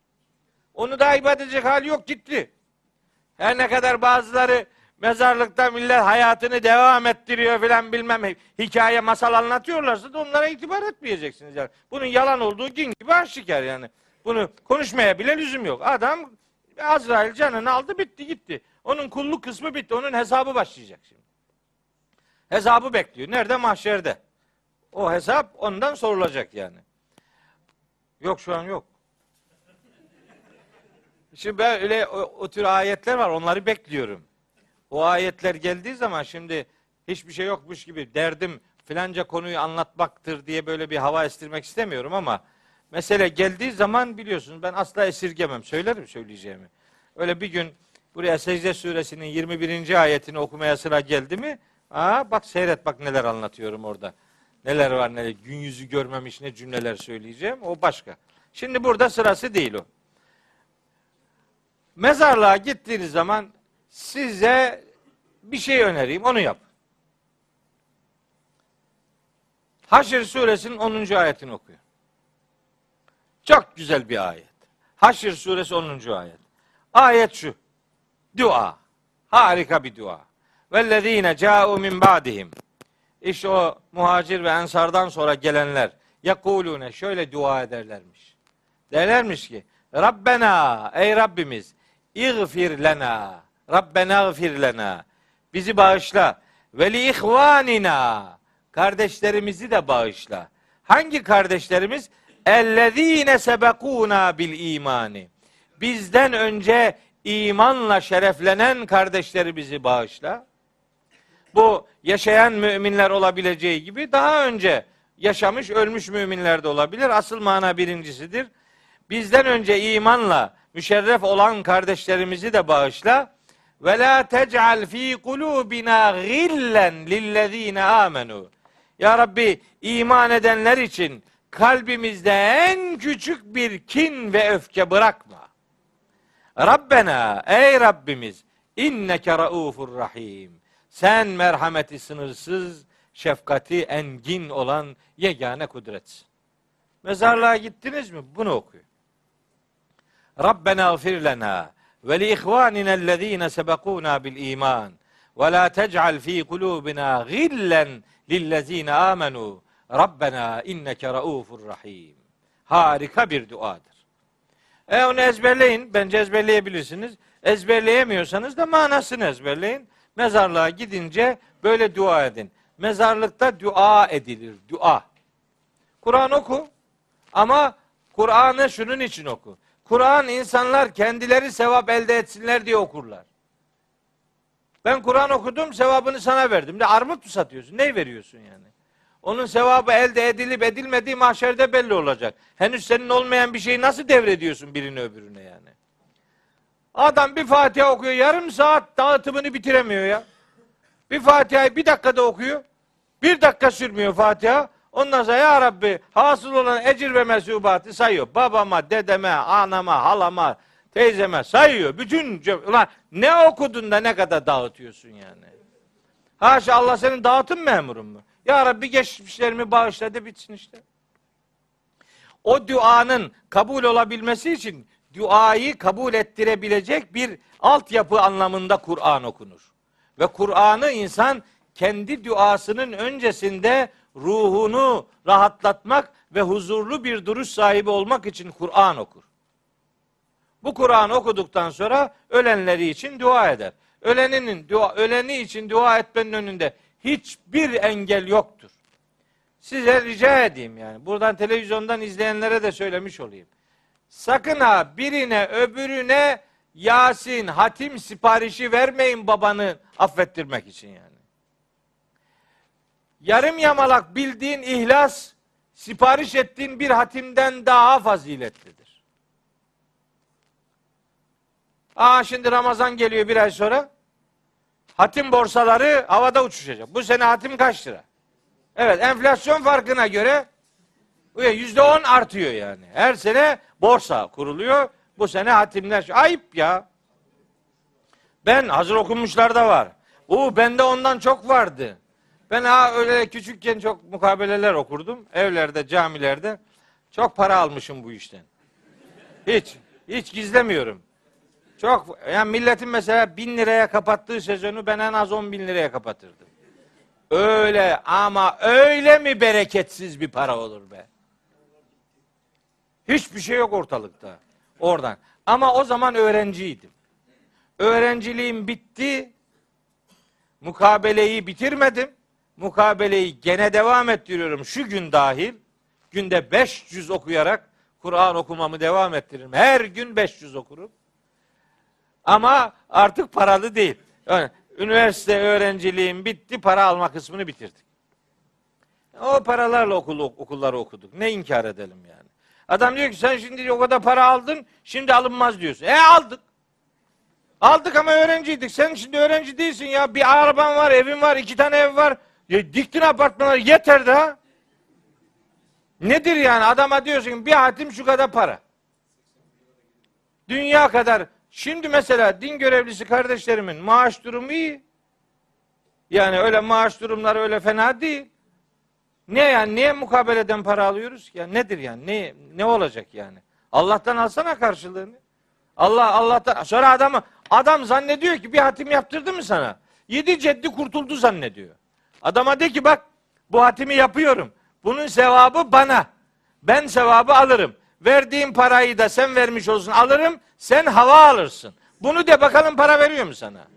Onu da ibadet edecek hali yok gitti. Her ne kadar bazıları mezarlıkta millet hayatını devam ettiriyor filan bilmem hikaye masal anlatıyorlarsa da onlara itibar etmeyeceksiniz yani. Bunun yalan olduğu gün gibi aşikar yani. Bunu konuşmaya bile lüzum yok. Adam Azrail canını aldı bitti gitti. Onun kulluk kısmı bitti. Onun hesabı başlayacak şimdi. Hesabı bekliyor. Nerede? Mahşerde. O hesap ondan sorulacak yani. Yok şu an yok. Şimdi ben öyle o, o tür ayetler var. Onları bekliyorum. O ayetler geldiği zaman şimdi hiçbir şey yokmuş gibi derdim filanca konuyu anlatmaktır diye böyle bir hava estirmek istemiyorum ama mesele geldiği zaman biliyorsunuz ben asla esirgemem. Söylerim söyleyeceğimi. Öyle bir gün buraya Secde suresinin 21. ayetini okumaya sıra geldi mi? Aa bak seyret bak neler anlatıyorum orada. Neler var neler. Gün yüzü görmemiş ne cümleler söyleyeceğim. O başka. Şimdi burada sırası değil o. Mezarlığa gittiğiniz zaman size bir şey önereyim. Onu yap. Haşr suresinin 10. ayetini okuyor. Çok güzel bir ayet. Haşr suresi 10. ayet. Ayet şu. Dua. Harika bir dua. Vellezine ca'u min ba'dihim. İşte o muhacir ve ensardan sonra gelenler yakulune şöyle dua ederlermiş. Derlermiş ki Rabbena ey Rabbimiz İğfir lena. Rabbena gfir lena. Bizi bağışla. Ve li ihvanina. Kardeşlerimizi de bağışla. Hangi kardeşlerimiz? Ellezine sebekuna bil imani. Bizden önce imanla şereflenen kardeşlerimizi bağışla. Bu yaşayan müminler olabileceği gibi daha önce yaşamış ölmüş müminler de olabilir. Asıl mana birincisidir. Bizden önce imanla müşerref olan kardeşlerimizi de bağışla. Ve la tec'al fi kulubina gillen lillezine amenu. Ya Rabbi iman edenler için kalbimizde en küçük bir kin ve öfke bırakma. Rabbena ey Rabbimiz inneke raufur rahim. Sen merhameti sınırsız, şefkati engin olan yegane kudretsin. Mezarlığa gittiniz mi? Bunu okuyun. Rabbena gfir lena ve li ihvanina ellezine sebekuna bil iman ve la tec'al fi kulubina gillen lillezine amenu Rabbena inneke raufur rahim. Harika bir duadır. E onu ezberleyin. Bence ezberleyebilirsiniz. Ezberleyemiyorsanız da manasını ezberleyin. Mezarlığa gidince böyle dua edin. Mezarlıkta dua edilir. Dua. Kur'an oku. Ama Kur'an'ı şunun için oku. Kur'an insanlar kendileri sevap elde etsinler diye okurlar. Ben Kur'an okudum, sevabını sana verdim. De armut mu satıyorsun? Ne veriyorsun yani? Onun sevabı elde edilip edilmediği mahşerde belli olacak. Henüz senin olmayan bir şeyi nasıl devrediyorsun birine öbürüne yani? Adam bir Fatiha okuyor, yarım saat dağıtımını bitiremiyor ya. Bir Fatiha'yı bir dakikada okuyor. Bir dakika sürmüyor Fatiha. Ondan sonra ya Rabbi hasıl olan ecir ve mesubatı sayıyor. Babama, dedeme, anama, halama, teyzeme sayıyor. Bütün ulan ne okudun da ne kadar dağıtıyorsun yani. Haşa Allah senin dağıtım memurun mu? Ya Rabbi geçmişlerimi bağışladı bitsin işte. O duanın kabul olabilmesi için duayı kabul ettirebilecek bir altyapı anlamında Kur'an okunur. Ve Kur'an'ı insan kendi duasının öncesinde ruhunu rahatlatmak ve huzurlu bir duruş sahibi olmak için Kur'an okur. Bu Kur'an okuduktan sonra ölenleri için dua eder. Öleninin dua, öleni için dua etmenin önünde hiçbir engel yoktur. Size rica edeyim yani. Buradan televizyondan izleyenlere de söylemiş olayım. Sakın ha birine öbürüne Yasin, hatim siparişi vermeyin babanı affettirmek için yani. Yarım yamalak bildiğin ihlas sipariş ettiğin bir hatimden daha faziletlidir. Aa şimdi Ramazan geliyor bir ay sonra. Hatim borsaları havada uçuşacak. Bu sene hatim kaç lira? Evet enflasyon farkına göre yüzde on artıyor yani. Her sene borsa kuruluyor. Bu sene hatimler. Ayıp ya. Ben hazır okunmuşlar da var. Oo bende ondan çok vardı. Ben ha öyle küçükken çok mukabeleler okurdum. Evlerde, camilerde. Çok para almışım bu işten. Hiç. Hiç gizlemiyorum. Çok. Yani milletin mesela bin liraya kapattığı sezonu ben en az on bin liraya kapatırdım. Öyle ama öyle mi bereketsiz bir para olur be? Hiçbir şey yok ortalıkta. Oradan. Ama o zaman öğrenciydim. Öğrenciliğim bitti. Mukabeleyi bitirmedim. Mukabeleyi gene devam ettiriyorum şu gün dahil. Günde 500 okuyarak Kur'an okumamı devam ettiririm. Her gün 500 okurum. Ama artık paralı değil. Üniversite öğrenciliğim bitti, para alma kısmını bitirdik. O paralarla okul, okulları okuduk. Ne inkar edelim yani. Adam diyor ki sen şimdi o kadar para aldın, şimdi alınmaz diyorsun. E aldık. Aldık ama öğrenciydik. Sen şimdi öğrenci değilsin ya. Bir araban var, evin var, iki tane ev var. Ya diktin apartmanları yeter daha. Nedir yani? Adama diyorsun bir hatim şu kadar para. Dünya kadar. Şimdi mesela din görevlisi kardeşlerimin maaş durumu iyi. Yani öyle maaş durumları öyle fena değil. Ne yani? Niye mukabeleden para alıyoruz ki? Ya nedir yani? Ne ne olacak yani? Allah'tan alsana karşılığını. Allah Allah'tan sonra adamı adam zannediyor ki bir hatim yaptırdı mı sana? Yedi ceddi kurtuldu zannediyor. Adama de ki bak bu hatimi yapıyorum. Bunun sevabı bana. Ben sevabı alırım. Verdiğim parayı da sen vermiş olsun alırım. Sen hava alırsın. Bunu de bakalım para veriyor mu sana?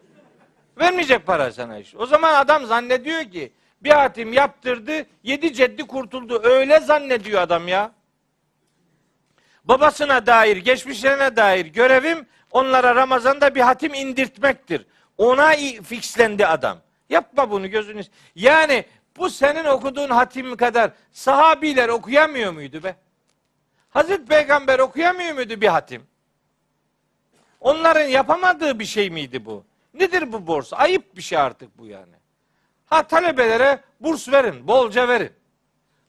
Vermeyecek para sana işte. O zaman adam zannediyor ki bir hatim yaptırdı, yedi ceddi kurtuldu. Öyle zannediyor adam ya. Babasına dair, geçmişlerine dair görevim onlara Ramazan'da bir hatim indirtmektir. Ona fixlendi adam. Yapma bunu gözünüz. Yani bu senin okuduğun hatim kadar sahabiler okuyamıyor muydu be? Hazreti Peygamber okuyamıyor muydu bir hatim? Onların yapamadığı bir şey miydi bu? Nedir bu borsa? Ayıp bir şey artık bu yani. Ha talebelere burs verin, bolca verin.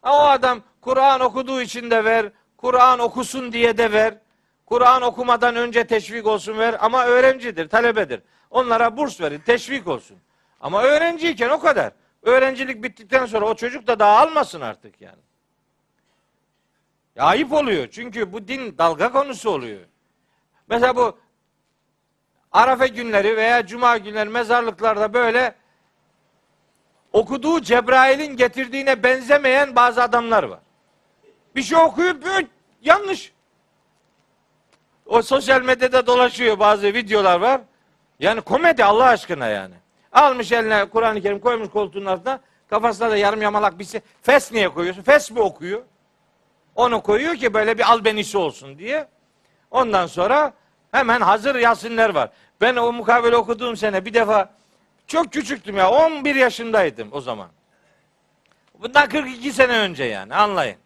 Ha, o adam Kur'an okuduğu için de ver, Kur'an okusun diye de ver. Kur'an okumadan önce teşvik olsun ver ama öğrencidir, talebedir. Onlara burs verin, teşvik olsun. Ama öğrenciyken o kadar. Öğrencilik bittikten sonra o çocuk da daha almasın artık yani. Ayıp oluyor. Çünkü bu din dalga konusu oluyor. Mesela bu Arafa günleri veya Cuma günleri mezarlıklarda böyle okuduğu Cebrail'in getirdiğine benzemeyen bazı adamlar var. Bir şey okuyup yanlış. O sosyal medyada dolaşıyor bazı videolar var. Yani komedi Allah aşkına yani. Almış eline Kur'an-ı Kerim koymuş koltuğun altına. Kafasına da yarım yamalak bir şey. Fes niye koyuyorsun? Fes mi okuyor? Onu koyuyor ki böyle bir albenisi olsun diye. Ondan sonra hemen hazır Yasinler var. Ben o mukavele okuduğum sene bir defa çok küçüktüm ya. 11 yaşındaydım o zaman. Bundan 42 sene önce yani anlayın.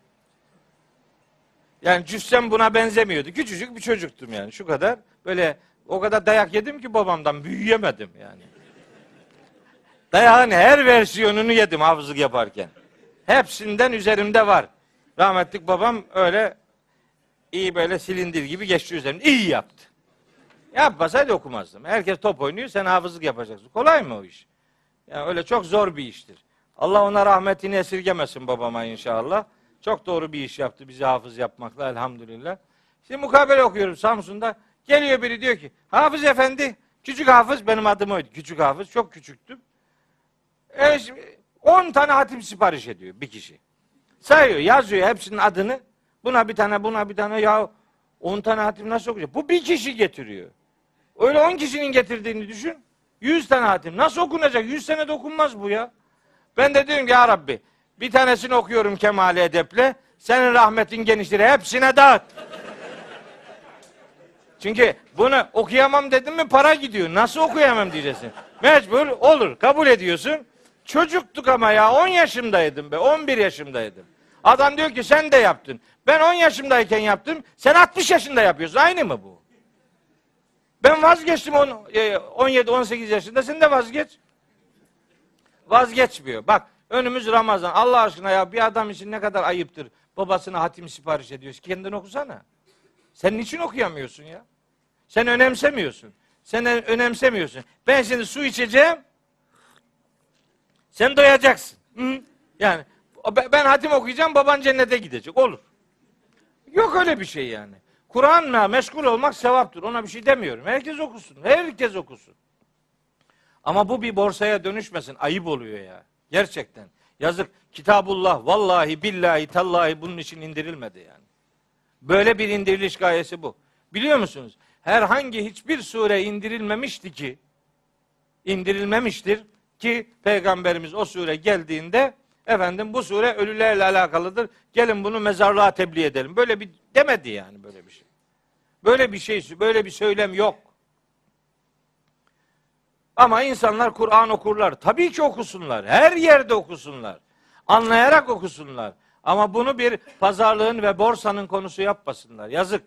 Yani cüssem buna benzemiyordu. Küçücük bir çocuktum yani şu kadar. Böyle o kadar dayak yedim ki babamdan büyüyemedim yani. Dayağın her versiyonunu yedim hafızlık yaparken. Hepsinden üzerimde var. Rahmetlik babam öyle iyi böyle silindir gibi geçti üzerimde. İyi yaptı. Yapmasaydı okumazdım. Herkes top oynuyor, sen hafızlık yapacaksın. Kolay mı o iş? Yani öyle çok zor bir iştir. Allah ona rahmetini esirgemesin babama inşallah. Çok doğru bir iş yaptı bizi hafız yapmakla elhamdülillah. Şimdi mukabele okuyorum Samsun'da. Geliyor biri diyor ki Hafız efendi, küçük hafız benim adım oydu. Küçük hafız, çok küçüktüm. E, 10 tane hatim sipariş ediyor bir kişi. Sayıyor, yazıyor hepsinin adını. Buna bir tane, buna bir tane. Ya 10 tane hatim nasıl okuyacak? Bu bir kişi getiriyor. Öyle 10 kişinin getirdiğini düşün. 100 tane hatim. Nasıl okunacak? 100 sene dokunmaz bu ya. Ben de diyorum ki ya Rabbi bir tanesini okuyorum kemale edeple. Senin rahmetin geniştir. Hepsine dağıt. Çünkü bunu okuyamam dedim mi para gidiyor. Nasıl okuyamam diyeceksin. Mecbur olur. Kabul ediyorsun. Çocuktuk ama ya 10 yaşımdaydım be. 11 yaşımdaydım. Adam diyor ki sen de yaptın. Ben 10 yaşımdayken yaptım. Sen 60 yaşında yapıyorsun. Aynı mı bu? Ben vazgeçtim 17-18 e, yaşında. Sen de vazgeç. Vazgeçmiyor. Bak önümüz Ramazan. Allah aşkına ya bir adam için ne kadar ayıptır. Babasına hatim sipariş ediyorsun. Kendin okusana. Sen niçin okuyamıyorsun ya? Sen önemsemiyorsun. Sen önemsemiyorsun. Ben şimdi su içeceğim. Sen doyacaksın. Hı? Yani ben hatim okuyacağım baban cennete gidecek. Olur. Yok öyle bir şey yani. Kur'an'la meşgul olmak sevaptır. Ona bir şey demiyorum. Herkes okusun. Herkes okusun. Ama bu bir borsaya dönüşmesin. Ayıp oluyor ya. Gerçekten. Yazık. Kitabullah vallahi billahi tallahi bunun için indirilmedi yani. Böyle bir indiriliş gayesi bu. Biliyor musunuz? Herhangi hiçbir sure indirilmemişti ki indirilmemiştir ki peygamberimiz o sure geldiğinde efendim bu sure ölülerle alakalıdır. Gelin bunu mezarlığa tebliğ edelim. Böyle bir demedi yani böyle bir şey. Böyle bir şey, böyle bir söylem yok. Ama insanlar Kur'an okurlar. Tabii ki okusunlar. Her yerde okusunlar. Anlayarak okusunlar. Ama bunu bir pazarlığın ve borsanın konusu yapmasınlar. Yazık.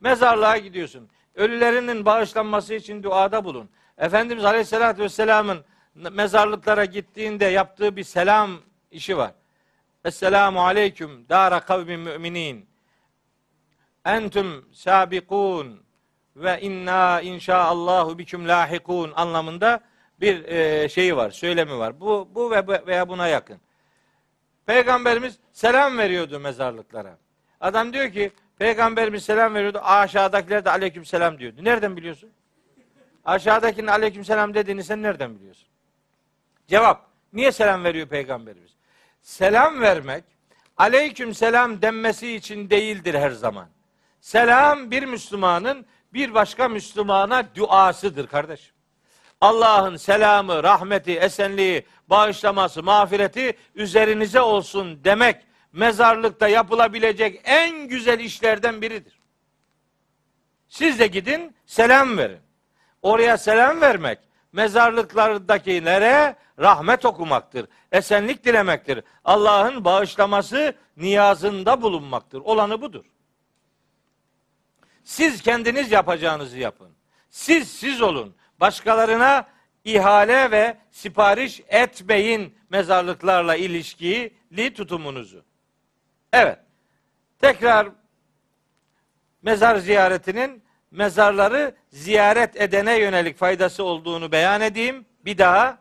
Mezarlığa gidiyorsun. Ölülerinin bağışlanması için duada bulun. Efendimiz Aleyhisselatü Vesselam'ın mezarlıklara gittiğinde yaptığı bir selam işi var. Esselamu aleyküm dara kavmin müminin. Entüm sabikun ve inna inşaallahu biküm lahikun anlamında bir e, şeyi var, söylemi var. Bu bu ve veya buna yakın. Peygamberimiz selam veriyordu mezarlıklara. Adam diyor ki Peygamberimiz selam veriyordu. Aşağıdakiler de aleyküm selam diyordu. Nereden biliyorsun? Aşağıdakinin aleyküm selam dediğini sen nereden biliyorsun? Cevap. Niye selam veriyor Peygamberimiz? Selam vermek aleyküm selam denmesi için değildir her zaman. Selam bir Müslümanın bir başka Müslümana duasıdır kardeşim. Allah'ın selamı, rahmeti, esenliği, bağışlaması, mağfireti üzerinize olsun demek mezarlıkta yapılabilecek en güzel işlerden biridir. Siz de gidin selam verin. Oraya selam vermek mezarlıklardakilere rahmet okumaktır. Esenlik dilemektir. Allah'ın bağışlaması niyazında bulunmaktır. Olanı budur. Siz kendiniz yapacağınızı yapın. Siz siz olun. Başkalarına ihale ve sipariş etmeyin mezarlıklarla ilişkili tutumunuzu. Evet. Tekrar mezar ziyaretinin mezarları ziyaret edene yönelik faydası olduğunu beyan edeyim. Bir daha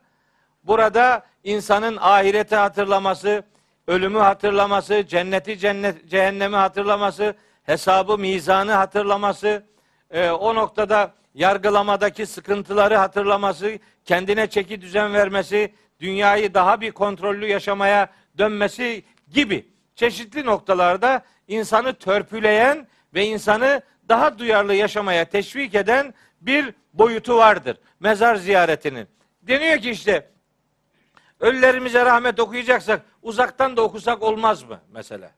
burada insanın ahireti hatırlaması, ölümü hatırlaması, cenneti cennet cehennemi hatırlaması, hesabı mizanı hatırlaması, e, o noktada yargılamadaki sıkıntıları hatırlaması, kendine çeki düzen vermesi, dünyayı daha bir kontrollü yaşamaya dönmesi gibi çeşitli noktalarda insanı törpüleyen ve insanı daha duyarlı yaşamaya teşvik eden bir boyutu vardır mezar ziyaretinin. Deniyor ki işte ölülerimize rahmet okuyacaksak uzaktan da okusak olmaz mı mesela?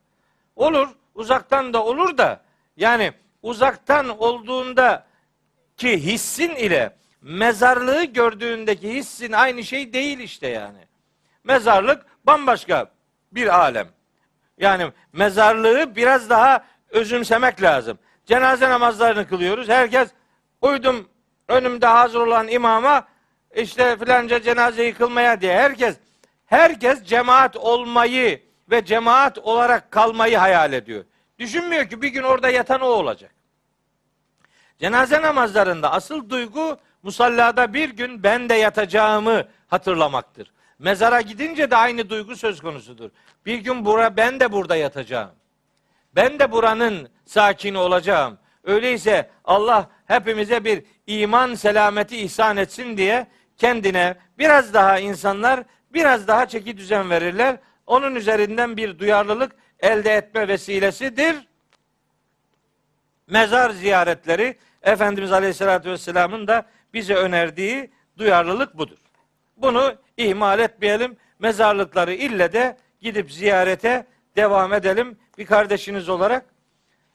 Olur, uzaktan da olur da yani uzaktan olduğunda ki hissin ile mezarlığı gördüğündeki hissin aynı şey değil işte yani. Mezarlık bambaşka bir alem. Yani mezarlığı biraz daha özümsemek lazım. Cenaze namazlarını kılıyoruz. Herkes uydum önümde hazır olan imama işte filanca cenazeyi kılmaya diye herkes herkes cemaat olmayı ve cemaat olarak kalmayı hayal ediyor. Düşünmüyor ki bir gün orada yatan o olacak. Cenaze namazlarında asıl duygu musallada bir gün ben de yatacağımı hatırlamaktır. Mezara gidince de aynı duygu söz konusudur. Bir gün bura ben de burada yatacağım. Ben de buranın sakini olacağım. Öyleyse Allah hepimize bir iman selameti ihsan etsin diye kendine biraz daha insanlar biraz daha çeki düzen verirler. Onun üzerinden bir duyarlılık elde etme vesilesidir. Mezar ziyaretleri Efendimiz Aleyhisselatü Vesselam'ın da bize önerdiği duyarlılık budur. Bunu ihmal etmeyelim. Mezarlıkları ille de gidip ziyarete devam edelim. Bir kardeşiniz olarak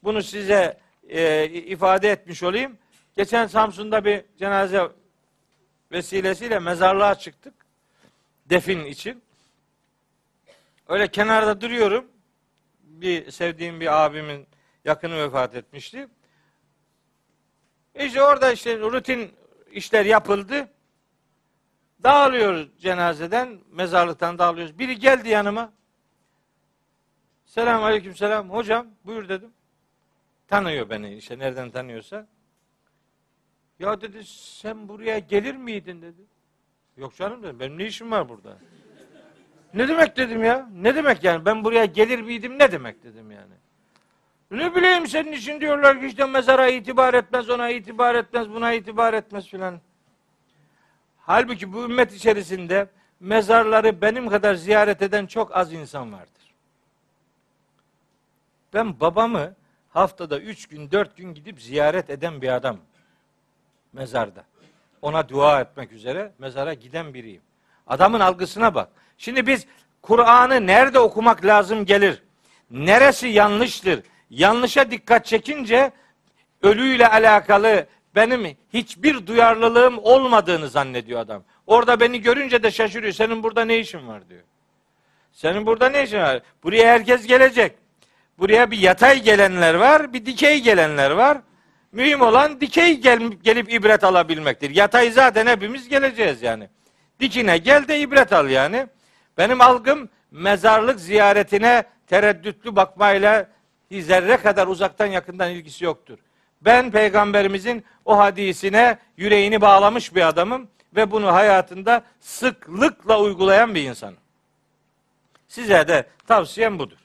bunu size e, ifade etmiş olayım. Geçen Samsun'da bir cenaze vesilesiyle mezarlığa çıktık. Defin için. Öyle kenarda duruyorum. bir sevdiğim bir abimin yakını vefat etmişti. İşte orada işte rutin işler yapıldı. Dağılıyoruz cenazeden, mezarlıktan dağılıyoruz. Biri geldi yanıma. Selam aleyküm selam. Hocam buyur dedim. Tanıyor beni işte nereden tanıyorsa. Ya dedi sen buraya gelir miydin dedi. Yok canım dedim benim ne işim var burada. ne demek dedim ya. Ne demek yani ben buraya gelir miydim ne demek dedim yani. Ne bileyim senin için diyorlar ki işte mezara itibar etmez, ona itibar etmez, buna itibar etmez filan. Halbuki bu ümmet içerisinde mezarları benim kadar ziyaret eden çok az insan vardır. Ben babamı haftada üç gün, dört gün gidip ziyaret eden bir adam. Mezarda. Ona dua etmek üzere mezara giden biriyim. Adamın algısına bak. Şimdi biz Kur'an'ı nerede okumak lazım gelir? Neresi yanlıştır? Yanlışa dikkat çekince ölüyle alakalı benim hiçbir duyarlılığım olmadığını zannediyor adam. Orada beni görünce de şaşırıyor. Senin burada ne işin var diyor. Senin burada ne işin var? Buraya herkes gelecek. Buraya bir yatay gelenler var, bir dikey gelenler var. Mühim olan dikey gel, gelip ibret alabilmektir. Yatay zaten hepimiz geleceğiz yani. Dikine gel de ibret al yani. Benim algım mezarlık ziyaretine tereddütlü bakmayla zerre kadar uzaktan yakından ilgisi yoktur. Ben peygamberimizin o hadisine yüreğini bağlamış bir adamım ve bunu hayatında sıklıkla uygulayan bir insanım. Size de tavsiyem budur.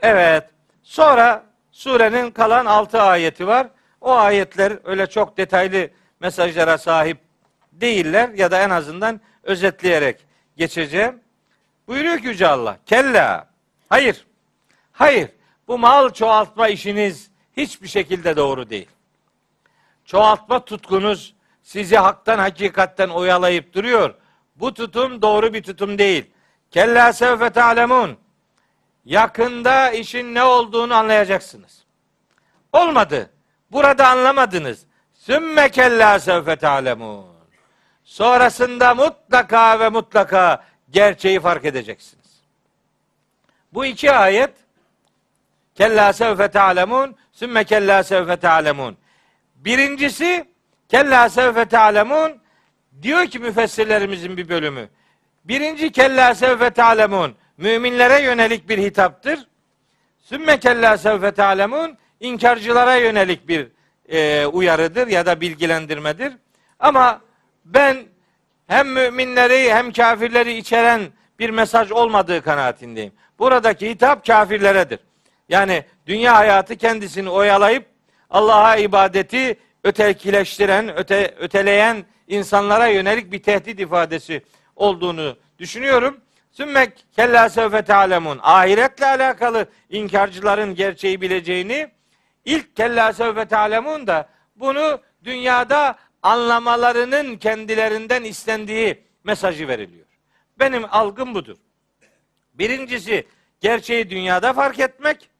Evet. Sonra surenin kalan altı ayeti var. O ayetler öyle çok detaylı mesajlara sahip değiller ya da en azından özetleyerek geçeceğim. Buyuruyor ki Yüce Allah. Kella. Hayır. Hayır. Bu mal çoğaltma işiniz hiçbir şekilde doğru değil. Çoğaltma tutkunuz sizi haktan hakikatten oyalayıp duruyor. Bu tutum doğru bir tutum değil. Kella sevfe ta'lemun. Yakında işin ne olduğunu anlayacaksınız. Olmadı. Burada anlamadınız. Sümme kella sevfe ta'lemun. Sonrasında mutlaka ve mutlaka gerçeği fark edeceksiniz. Bu iki ayet Kella sevfe ta'lemun, sümme kella sevfe ta'lemun. Birincisi kella sevfe ta'lemun diyor ki müfessirlerimizin bir bölümü. Birinci kella sevfe ta'lemun müminlere yönelik bir hitaptır. Sümme kella sevfe ta'lemun inkarcılara yönelik bir e, uyarıdır ya da bilgilendirmedir. Ama ben hem müminleri hem kafirleri içeren bir mesaj olmadığı kanaatindeyim. Buradaki hitap kafirleredir. Yani dünya hayatı kendisini oyalayıp Allah'a ibadeti ötekileştiren, öte, öteleyen insanlara yönelik bir tehdit ifadesi olduğunu düşünüyorum. Sümmek kella sevfe tealemun. Ahiretle alakalı inkarcıların gerçeği bileceğini ilk kella sevfe tealemun da bunu dünyada anlamalarının kendilerinden istendiği mesajı veriliyor. Benim algım budur. Birincisi gerçeği dünyada fark etmek.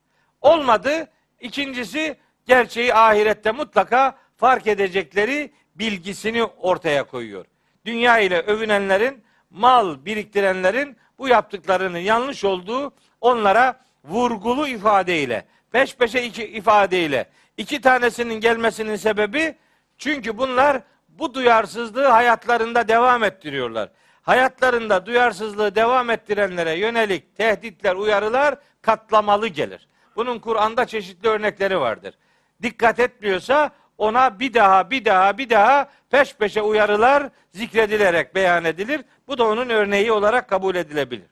Olmadı. İkincisi gerçeği ahirette mutlaka fark edecekleri bilgisini ortaya koyuyor. Dünya ile övünenlerin, mal biriktirenlerin bu yaptıklarının yanlış olduğu onlara vurgulu ifadeyle, peş peşe iki ifadeyle, iki tanesinin gelmesinin sebebi çünkü bunlar bu duyarsızlığı hayatlarında devam ettiriyorlar. Hayatlarında duyarsızlığı devam ettirenlere yönelik tehditler, uyarılar katlamalı gelir. Bunun Kur'an'da çeşitli örnekleri vardır. Dikkat etmiyorsa ona bir daha bir daha bir daha peş peşe uyarılar zikredilerek beyan edilir. Bu da onun örneği olarak kabul edilebilir.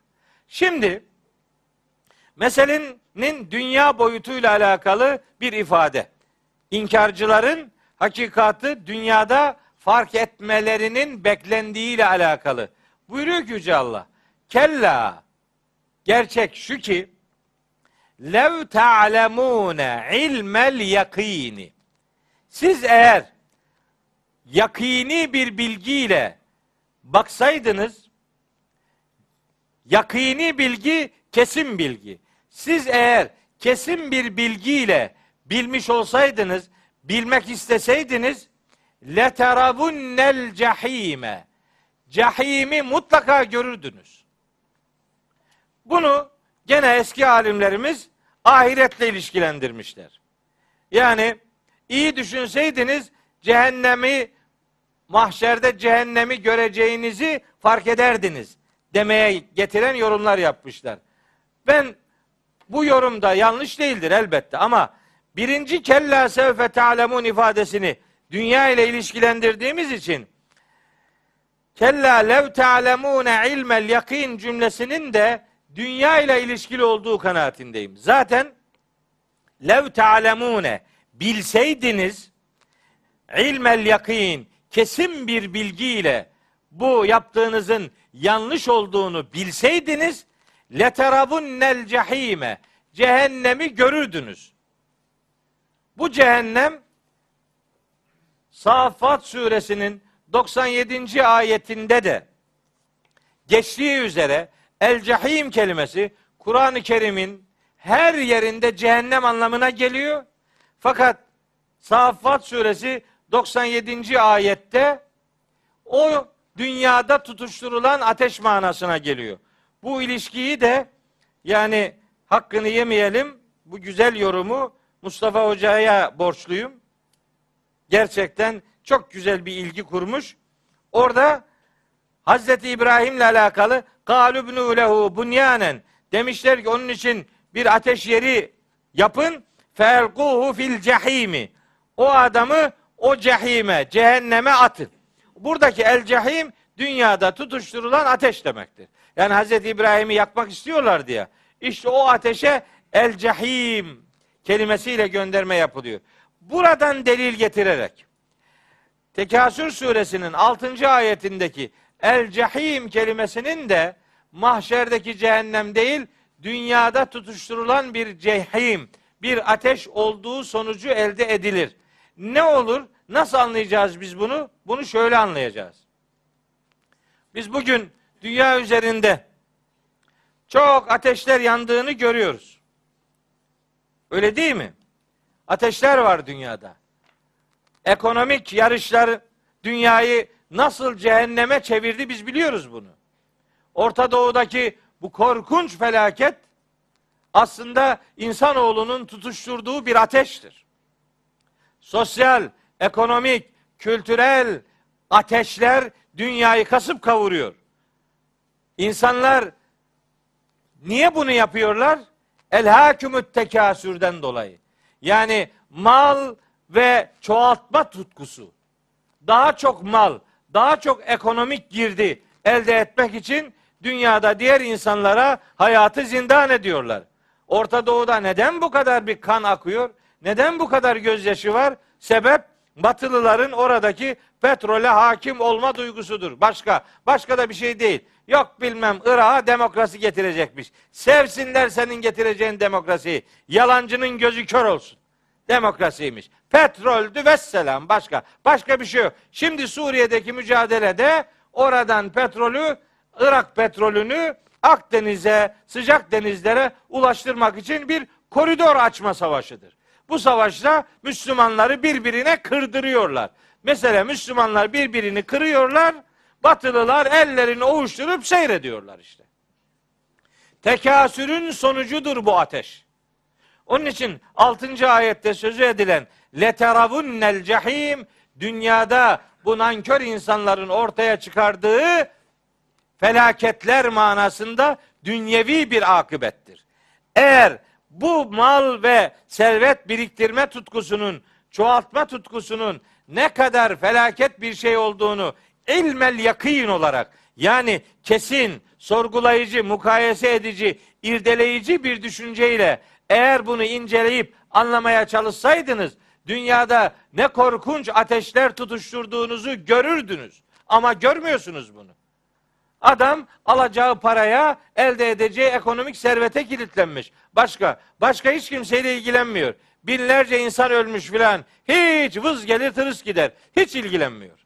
Şimdi meselenin dünya boyutuyla alakalı bir ifade. İnkarcıların hakikatı dünyada fark etmelerinin beklendiğiyle alakalı. Buyuruyor ki Yüce Allah. Kella gerçek şu ki lev ta'lemune ilmel yakini siz eğer yakini bir bilgiyle baksaydınız yakini bilgi kesin bilgi. Siz eğer kesin bir bilgiyle bilmiş olsaydınız, bilmek isteseydiniz leteravunnel cehime cehimi mutlaka görürdünüz. Bunu gene eski alimlerimiz ahiretle ilişkilendirmişler. Yani iyi düşünseydiniz cehennemi mahşerde cehennemi göreceğinizi fark ederdiniz demeye getiren yorumlar yapmışlar. Ben bu yorumda yanlış değildir elbette ama birinci kella sevfe ta'lemun ifadesini dünya ile ilişkilendirdiğimiz için kella lev ta'lemune ilmel yakin cümlesinin de dünya ile ilişkili olduğu kanaatindeyim. Zaten lev ta'lemune bilseydiniz ilmel yakin kesin bir bilgiyle bu yaptığınızın yanlış olduğunu bilseydiniz leterabunnel cehime cehennemi görürdünüz. Bu cehennem Safat suresinin 97. ayetinde de geçtiği üzere el cehim kelimesi Kur'an-ı Kerim'in her yerinde cehennem anlamına geliyor. Fakat Safat suresi 97. ayette o dünyada tutuşturulan ateş manasına geliyor. Bu ilişkiyi de yani hakkını yemeyelim. Bu güzel yorumu Mustafa Hoca'ya borçluyum. Gerçekten çok güzel bir ilgi kurmuş. Orada Hazreti İbrahim'le alakalı galubnu lehu bunyanen demişler ki onun için bir ateş yeri yapın felquhu fil cehimi. O adamı o cehime, cehenneme atın. Buradaki el cehim dünyada tutuşturulan ateş demektir. Yani Hazreti İbrahim'i yakmak istiyorlar diye. İşte o ateşe el cehim kelimesiyle gönderme yapılıyor. Buradan delil getirerek Tekasür suresinin 6. ayetindeki el cehim kelimesinin de mahşerdeki cehennem değil, dünyada tutuşturulan bir cehim, bir ateş olduğu sonucu elde edilir. Ne olur? Nasıl anlayacağız biz bunu? Bunu şöyle anlayacağız. Biz bugün dünya üzerinde çok ateşler yandığını görüyoruz. Öyle değil mi? Ateşler var dünyada. Ekonomik yarışlar dünyayı nasıl cehenneme çevirdi biz biliyoruz bunu. Orta Doğu'daki bu korkunç felaket aslında insanoğlunun tutuşturduğu bir ateştir. Sosyal, ekonomik, kültürel ateşler dünyayı kasıp kavuruyor. İnsanlar niye bunu yapıyorlar? El hakümüt tekasürden dolayı. Yani mal ve çoğaltma tutkusu. Daha çok mal, daha çok ekonomik girdi elde etmek için dünyada diğer insanlara hayatı zindan ediyorlar. Orta Doğu'da neden bu kadar bir kan akıyor? Neden bu kadar gözyaşı var? Sebep Batılıların oradaki petrole hakim olma duygusudur. Başka, başka da bir şey değil. Yok bilmem Irak'a demokrasi getirecekmiş. Sevsinler senin getireceğin demokrasiyi. Yalancının gözü kör olsun. Demokrasiymiş. Petroldü vesselam başka. Başka bir şey yok. Şimdi Suriye'deki mücadelede oradan petrolü, Irak petrolünü Akdeniz'e, sıcak denizlere ulaştırmak için bir koridor açma savaşıdır. Bu savaşta Müslümanları birbirine kırdırıyorlar. Mesela Müslümanlar birbirini kırıyorlar, Batılılar ellerini ovuşturup seyrediyorlar işte. Tekasürün sonucudur bu ateş. Onun için 6. ayette sözü edilen leteravunnel cehim dünyada bu nankör insanların ortaya çıkardığı felaketler manasında dünyevi bir akıbettir. Eğer bu mal ve servet biriktirme tutkusunun, çoğaltma tutkusunun ne kadar felaket bir şey olduğunu ilmel yakîn olarak yani kesin, sorgulayıcı, mukayese edici, irdeleyici bir düşünceyle eğer bunu inceleyip anlamaya çalışsaydınız dünyada ne korkunç ateşler tutuşturduğunuzu görürdünüz. Ama görmüyorsunuz bunu. Adam alacağı paraya elde edeceği ekonomik servete kilitlenmiş. Başka, başka hiç kimseyle ilgilenmiyor. Binlerce insan ölmüş filan. Hiç vız gelir tırıs gider. Hiç ilgilenmiyor.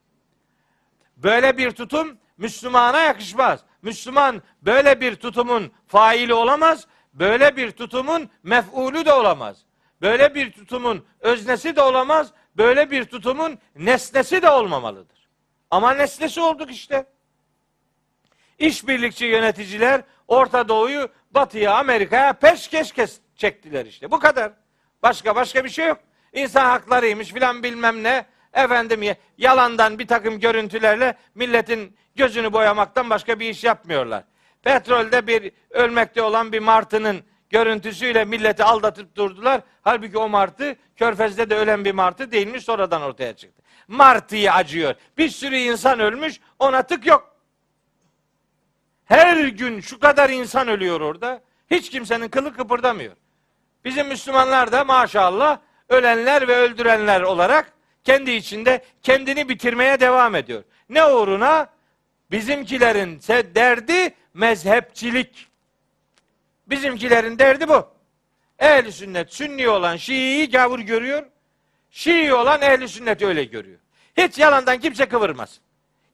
Böyle bir tutum Müslümana yakışmaz. Müslüman böyle bir tutumun faili olamaz. Böyle bir tutumun mef'ulü de olamaz. Böyle bir tutumun öznesi de olamaz. Böyle bir tutumun nesnesi de olmamalıdır. Ama nesnesi olduk işte. İşbirlikçi yöneticiler Orta Doğu'yu Batı'ya, Amerika'ya peşkeş kes çektiler işte. Bu kadar. Başka başka bir şey yok. İnsan haklarıymış filan bilmem ne. Efendim yalandan bir takım görüntülerle milletin gözünü boyamaktan başka bir iş yapmıyorlar. Petrolde bir ölmekte olan bir martının görüntüsüyle milleti aldatıp durdular. Halbuki o martı Körfez'de de ölen bir martı değilmiş sonradan ortaya çıktı. Martı'yı acıyor. Bir sürü insan ölmüş ona tık yok. Her gün şu kadar insan ölüyor orada. Hiç kimsenin kılı kıpırdamıyor. Bizim Müslümanlar da maşallah ölenler ve öldürenler olarak kendi içinde kendini bitirmeye devam ediyor. Ne uğruna? Bizimkilerin derdi mezhepçilik. Bizimkilerin derdi bu. Ehli sünnet sünni olan Şii'yi gavur görüyor. Şii olan ehli sünnet öyle görüyor. Hiç yalandan kimse kıvırmaz.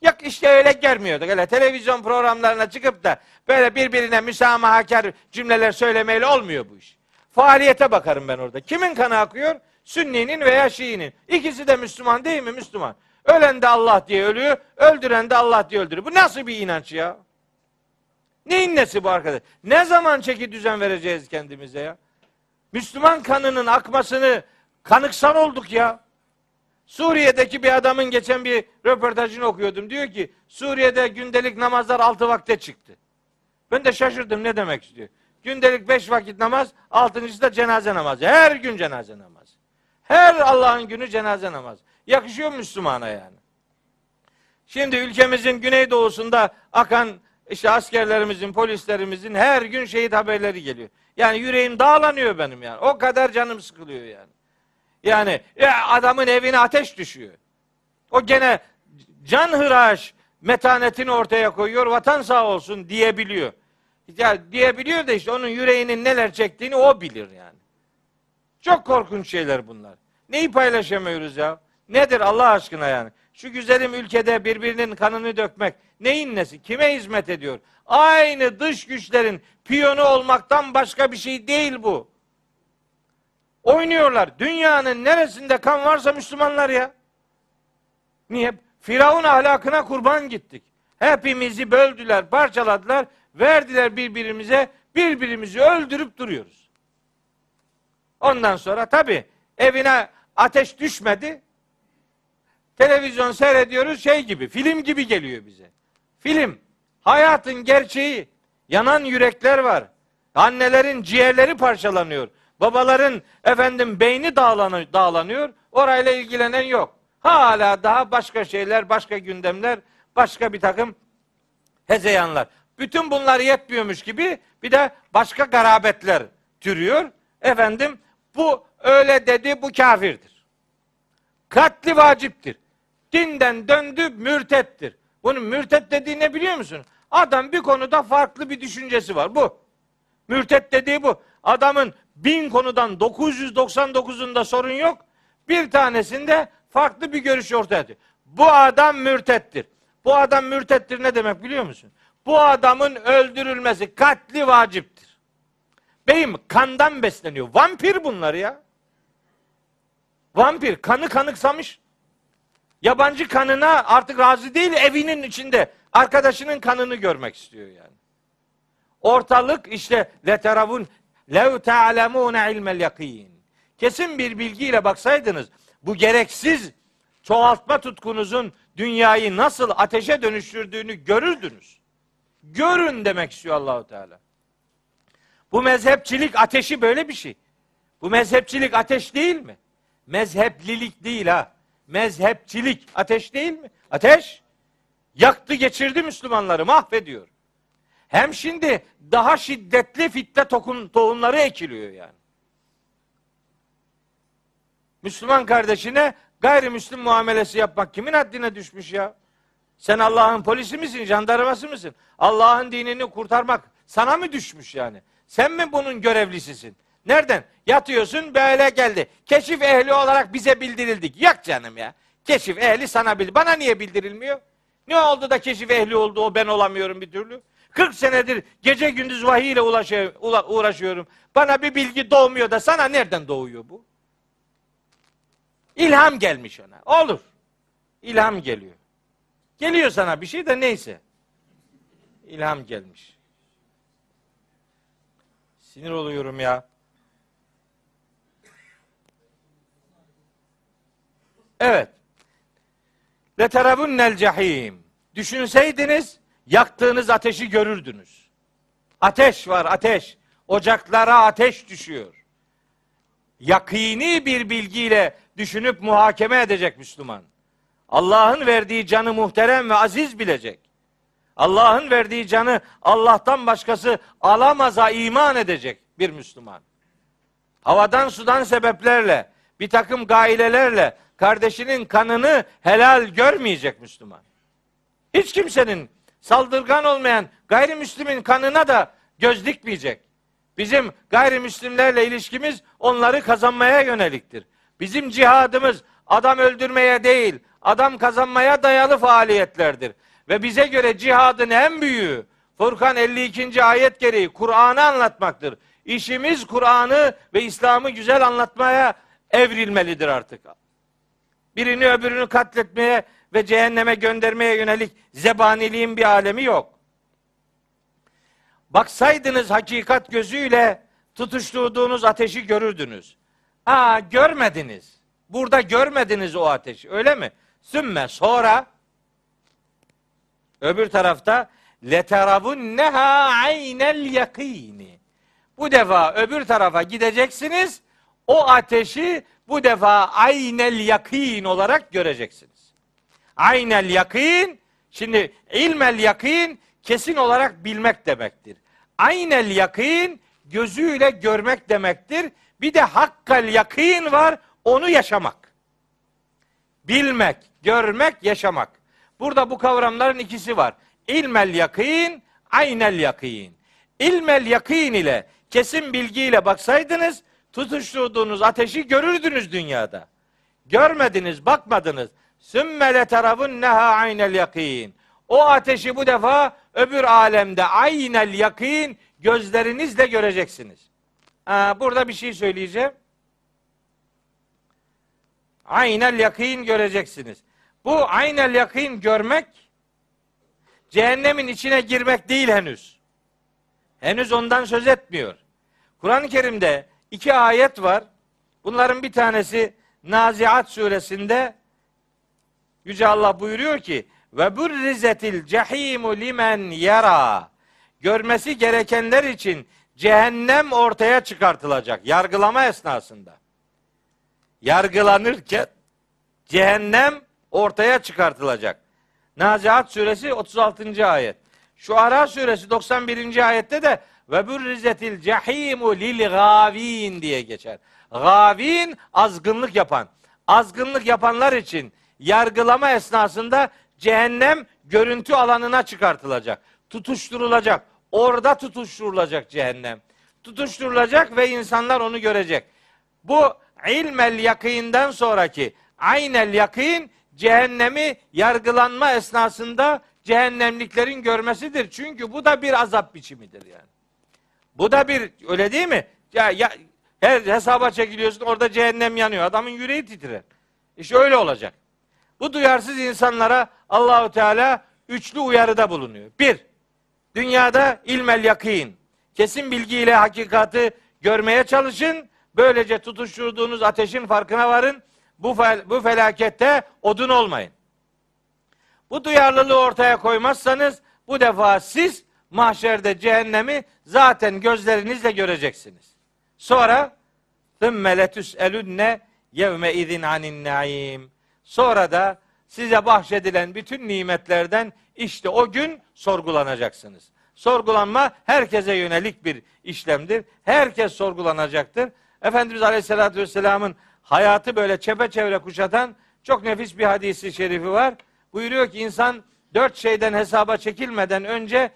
Yok işte öyle görmüyorduk. Öyle televizyon programlarına çıkıp da böyle birbirine müsamahakar cümleler söylemeyle olmuyor bu iş. Faaliyete bakarım ben orada. Kimin kanı akıyor? Sünni'nin veya Şii'nin. İkisi de Müslüman değil mi? Müslüman. Ölen de Allah diye ölüyor, öldüren de Allah diye öldürüyor. Bu nasıl bir inanç ya? Neyin nesi bu arkadaş? Ne zaman çeki düzen vereceğiz kendimize ya? Müslüman kanının akmasını kanıksan olduk ya. Suriye'deki bir adamın geçen bir röportajını okuyordum. Diyor ki Suriye'de gündelik namazlar altı vakte çıktı. Ben de şaşırdım ne demek istiyor. Gündelik beş vakit namaz, altıncısı da cenaze namazı. Her gün cenaze namazı. Her Allah'ın günü cenaze namazı. Yakışıyor Müslümana yani. Şimdi ülkemizin güneydoğusunda akan işte askerlerimizin, polislerimizin her gün şehit haberleri geliyor. Yani yüreğim dağlanıyor benim yani. O kadar canım sıkılıyor yani. Yani ya adamın evine ateş düşüyor. O gene can hıraş metanetini ortaya koyuyor. Vatan sağ olsun diyebiliyor. Ya diyebiliyor da işte onun yüreğinin neler çektiğini o bilir yani. Çok korkunç şeyler bunlar. Neyi paylaşamıyoruz ya? Nedir Allah aşkına yani? Şu güzelim ülkede birbirinin kanını dökmek neyin nesi? Kime hizmet ediyor? Aynı dış güçlerin piyonu olmaktan başka bir şey değil bu. Oynuyorlar. Dünyanın neresinde kan varsa Müslümanlar ya. Niye? Firavun ahlakına kurban gittik. Hepimizi böldüler, parçaladılar, verdiler birbirimize, birbirimizi öldürüp duruyoruz. Ondan sonra tabi evine ateş düşmedi. Televizyon seyrediyoruz şey gibi, film gibi geliyor bize. Film, hayatın gerçeği, yanan yürekler var. Annelerin ciğerleri parçalanıyor. Babaların efendim beyni dağlanıyor. Orayla ilgilenen yok. Hala daha başka şeyler, başka gündemler, başka bir takım hezeyanlar. Bütün bunlar yetmiyormuş gibi bir de başka garabetler türüyor. Efendim bu öyle dedi bu kafirdir. Katli vaciptir. Dinden döndü mürtettir. Bunun mürtet dediği ne biliyor musun? Adam bir konuda farklı bir düşüncesi var. Bu. Mürtet dediği bu. Adamın bin konudan 999'unda sorun yok. Bir tanesinde farklı bir görüş ortaya atıyor. Bu adam mürtettir. Bu adam mürtettir ne demek biliyor musun? Bu adamın öldürülmesi katli vaciptir. Beyim kandan besleniyor. Vampir bunlar ya. Vampir kanı kanıksamış. Yabancı kanına artık razı değil evinin içinde arkadaşının kanını görmek istiyor yani. Ortalık işte leteravun lev ta'lemune ilmel yakin. Kesin bir bilgiyle baksaydınız bu gereksiz çoğaltma tutkunuzun dünyayı nasıl ateşe dönüştürdüğünü görürdünüz. Görün demek istiyor Allahu Teala. Bu mezhepçilik ateşi böyle bir şey. Bu mezhepçilik ateş değil mi? Mezheplilik değil ha. Mezhepçilik ateş değil mi? Ateş. Yaktı geçirdi Müslümanları mahvediyor. Hem şimdi daha şiddetli fitne tokun, tohumları ekiliyor yani. Müslüman kardeşine gayrimüslim muamelesi yapmak kimin haddine düşmüş ya? Sen Allah'ın polisi misin, jandarması mısın? Allah'ın dinini kurtarmak sana mı düşmüş yani? Sen mi bunun görevlisisin? Nereden? Yatıyorsun böyle geldi. Keşif ehli olarak bize bildirildik. Yak canım ya. Keşif ehli sana bildi. Bana niye bildirilmiyor? Ne oldu da keşif ehli oldu o ben olamıyorum bir türlü? 40 senedir gece gündüz vahiy ile uğraşıyorum. Bana bir bilgi doğmuyor da sana nereden doğuyor bu? İlham gelmiş ona. Olur. İlham geliyor. Geliyor sana bir şey de neyse. İlham gelmiş. Sinir oluyorum ya. Evet. Leterabunnel cehim. Düşünseydiniz yaktığınız ateşi görürdünüz. Ateş var ateş. Ocaklara ateş düşüyor. Yakini bir bilgiyle düşünüp muhakeme edecek Müslüman. Allah'ın verdiği canı muhterem ve aziz bilecek. Allah'ın verdiği canı Allah'tan başkası alamaza iman edecek bir Müslüman. Havadan sudan sebeplerle, bir takım gailelerle kardeşinin kanını helal görmeyecek Müslüman. Hiç kimsenin saldırgan olmayan gayrimüslimin kanına da göz dikmeyecek. Bizim gayrimüslimlerle ilişkimiz onları kazanmaya yöneliktir. Bizim cihadımız adam öldürmeye değil, adam kazanmaya dayalı faaliyetlerdir. Ve bize göre cihadın en büyüğü Furkan 52. ayet gereği Kur'an'ı anlatmaktır. İşimiz Kur'an'ı ve İslam'ı güzel anlatmaya evrilmelidir artık. Birini öbürünü katletmeye ve cehenneme göndermeye yönelik zebaniliğin bir alemi yok. Baksaydınız hakikat gözüyle tutuşturduğunuz ateşi görürdünüz. Aa görmediniz. Burada görmediniz o ateşi öyle mi? Sümme sonra öbür tarafta leteravun neha aynel yakini. Bu defa öbür tarafa gideceksiniz. O ateşi bu defa aynel yakin olarak göreceksiniz. Aynel yakin şimdi ilmel yakin kesin olarak bilmek demektir. Aynel yakin gözüyle görmek demektir. Bir de hakkal yakin var onu yaşamak. Bilmek, görmek, yaşamak. Burada bu kavramların ikisi var. İlmel yakin, aynel yakin. İlmel yakin ile kesin bilgiyle baksaydınız tutuşturduğunuz ateşi görürdünüz dünyada. Görmediniz, bakmadınız. Sümmele tarafın neha aynel yakin. O ateşi bu defa öbür alemde aynel yakin gözlerinizle göreceksiniz. Aa, burada bir şey söyleyeceğim. Aynel yakin göreceksiniz. Bu aynel yakin görmek cehennemin içine girmek değil henüz. Henüz ondan söz etmiyor. Kur'an-ı Kerim'de iki ayet var. Bunların bir tanesi Naziat suresinde Yüce Allah buyuruyor ki ve burrizetil cehimu limen yara görmesi gerekenler için cehennem ortaya çıkartılacak yargılama esnasında. Yargılanırken cehennem ortaya çıkartılacak. Nazihat suresi 36. ayet. Şu Ara suresi 91. ayette de ve burrizetil cehimu lil gavin diye geçer. Gavin azgınlık yapan. Azgınlık yapanlar için yargılama esnasında cehennem görüntü alanına çıkartılacak. Tutuşturulacak. Orada tutuşturulacak cehennem. Tutuşturulacak ve insanlar onu görecek. Bu ilmel yakînden sonraki aynel yakîn cehennemi yargılanma esnasında cehennemliklerin görmesidir. Çünkü bu da bir azap biçimidir yani. Bu da bir öyle değil mi? Ya, ya her hesaba çekiliyorsun orada cehennem yanıyor. Adamın yüreği titrer. İşte öyle olacak. Bu duyarsız insanlara Allahu Teala üçlü uyarıda bulunuyor. Bir, dünyada ilmel yakin. Kesin bilgiyle hakikati görmeye çalışın. Böylece tutuşturduğunuz ateşin farkına varın. Bu, fel, bu felakette odun olmayın. Bu duyarlılığı ortaya koymazsanız bu defa siz mahşerde cehennemi zaten gözlerinizle göreceksiniz. Sonra ثُمَّ لَتُسْأَلُنَّ yevme izin anin naim. Sonra da size bahşedilen bütün nimetlerden işte o gün sorgulanacaksınız. Sorgulanma herkese yönelik bir işlemdir. Herkes sorgulanacaktır. Efendimiz Aleyhisselatü Vesselam'ın hayatı böyle çepeçevre kuşatan çok nefis bir hadisi şerifi var. Buyuruyor ki insan dört şeyden hesaba çekilmeden önce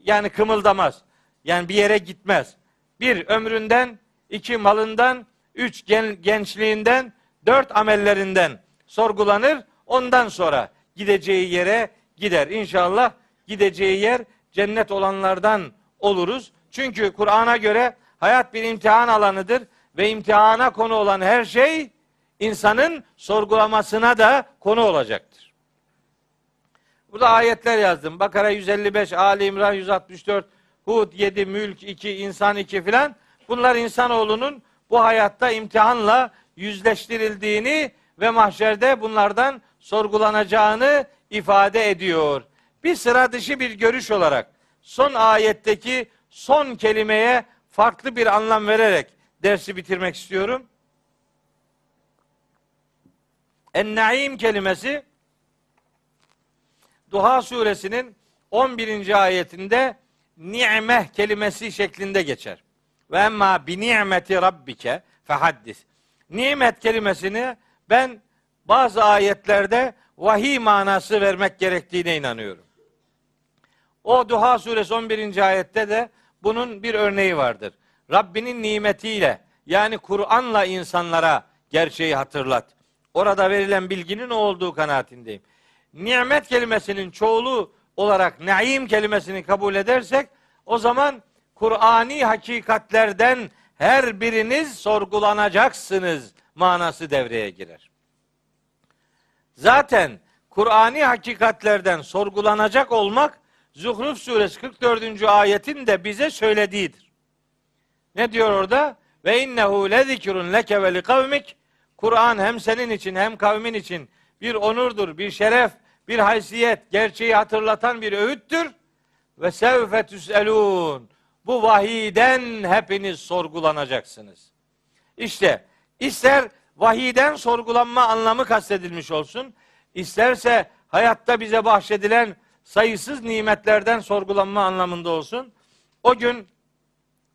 yani kımıldamaz. Yani bir yere gitmez. Bir ömründen, iki malından, üç gen, gençliğinden, dört amellerinden sorgulanır. Ondan sonra gideceği yere gider. İnşallah gideceği yer cennet olanlardan oluruz. Çünkü Kur'an'a göre hayat bir imtihan alanıdır ve imtihana konu olan her şey insanın sorgulamasına da konu olacaktır. Burada ayetler yazdım. Bakara 155, Ali İmran 164, Hud 7, Mülk 2, İnsan 2 filan. Bunlar insanoğlunun bu hayatta imtihanla yüzleştirildiğini ve mahşerde bunlardan sorgulanacağını ifade ediyor. Bir sıra dışı bir görüş olarak son ayetteki son kelimeye farklı bir anlam vererek dersi bitirmek istiyorum. En-Naim kelimesi Duha suresinin 11. ayetinde ni'meh kelimesi şeklinde geçer. Ve emma bi ni'meti rabbike fehaddis. Nimet kelimesini ben bazı ayetlerde vahiy manası vermek gerektiğine inanıyorum. O Duha suresi 11. ayette de bunun bir örneği vardır. Rabbinin nimetiyle yani Kur'an'la insanlara gerçeği hatırlat. Orada verilen bilginin o olduğu kanaatindeyim. Nimet kelimesinin çoğulu olarak naim kelimesini kabul edersek o zaman Kur'ani hakikatlerden her biriniz sorgulanacaksınız manası devreye girer. Zaten Kur'ani hakikatlerden sorgulanacak olmak Zuhruf suresi 44. ayetin de bize söylediğidir. Ne diyor orada? Ve innehu lezikrun leke ve likavmik. Kur'an hem senin için hem kavmin için bir onurdur, bir şeref, bir haysiyet, gerçeği hatırlatan bir öğüttür. Ve sevfe tüselun. Bu vahiden hepiniz sorgulanacaksınız. İşte ister vahiden sorgulanma anlamı kastedilmiş olsun, isterse hayatta bize bahşedilen sayısız nimetlerden sorgulanma anlamında olsun. O gün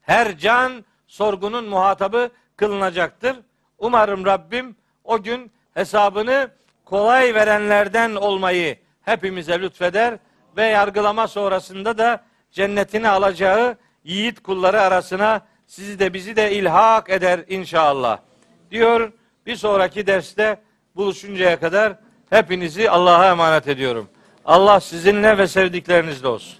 her can sorgunun muhatabı kılınacaktır. Umarım Rabbim o gün hesabını kolay verenlerden olmayı hepimize lütfeder ve yargılama sonrasında da cennetini alacağı yiğit kulları arasına sizi de bizi de ilhak eder inşallah. Diyor bir sonraki derste buluşuncaya kadar hepinizi Allah'a emanet ediyorum. Allah sizinle ve sevdiklerinizle olsun.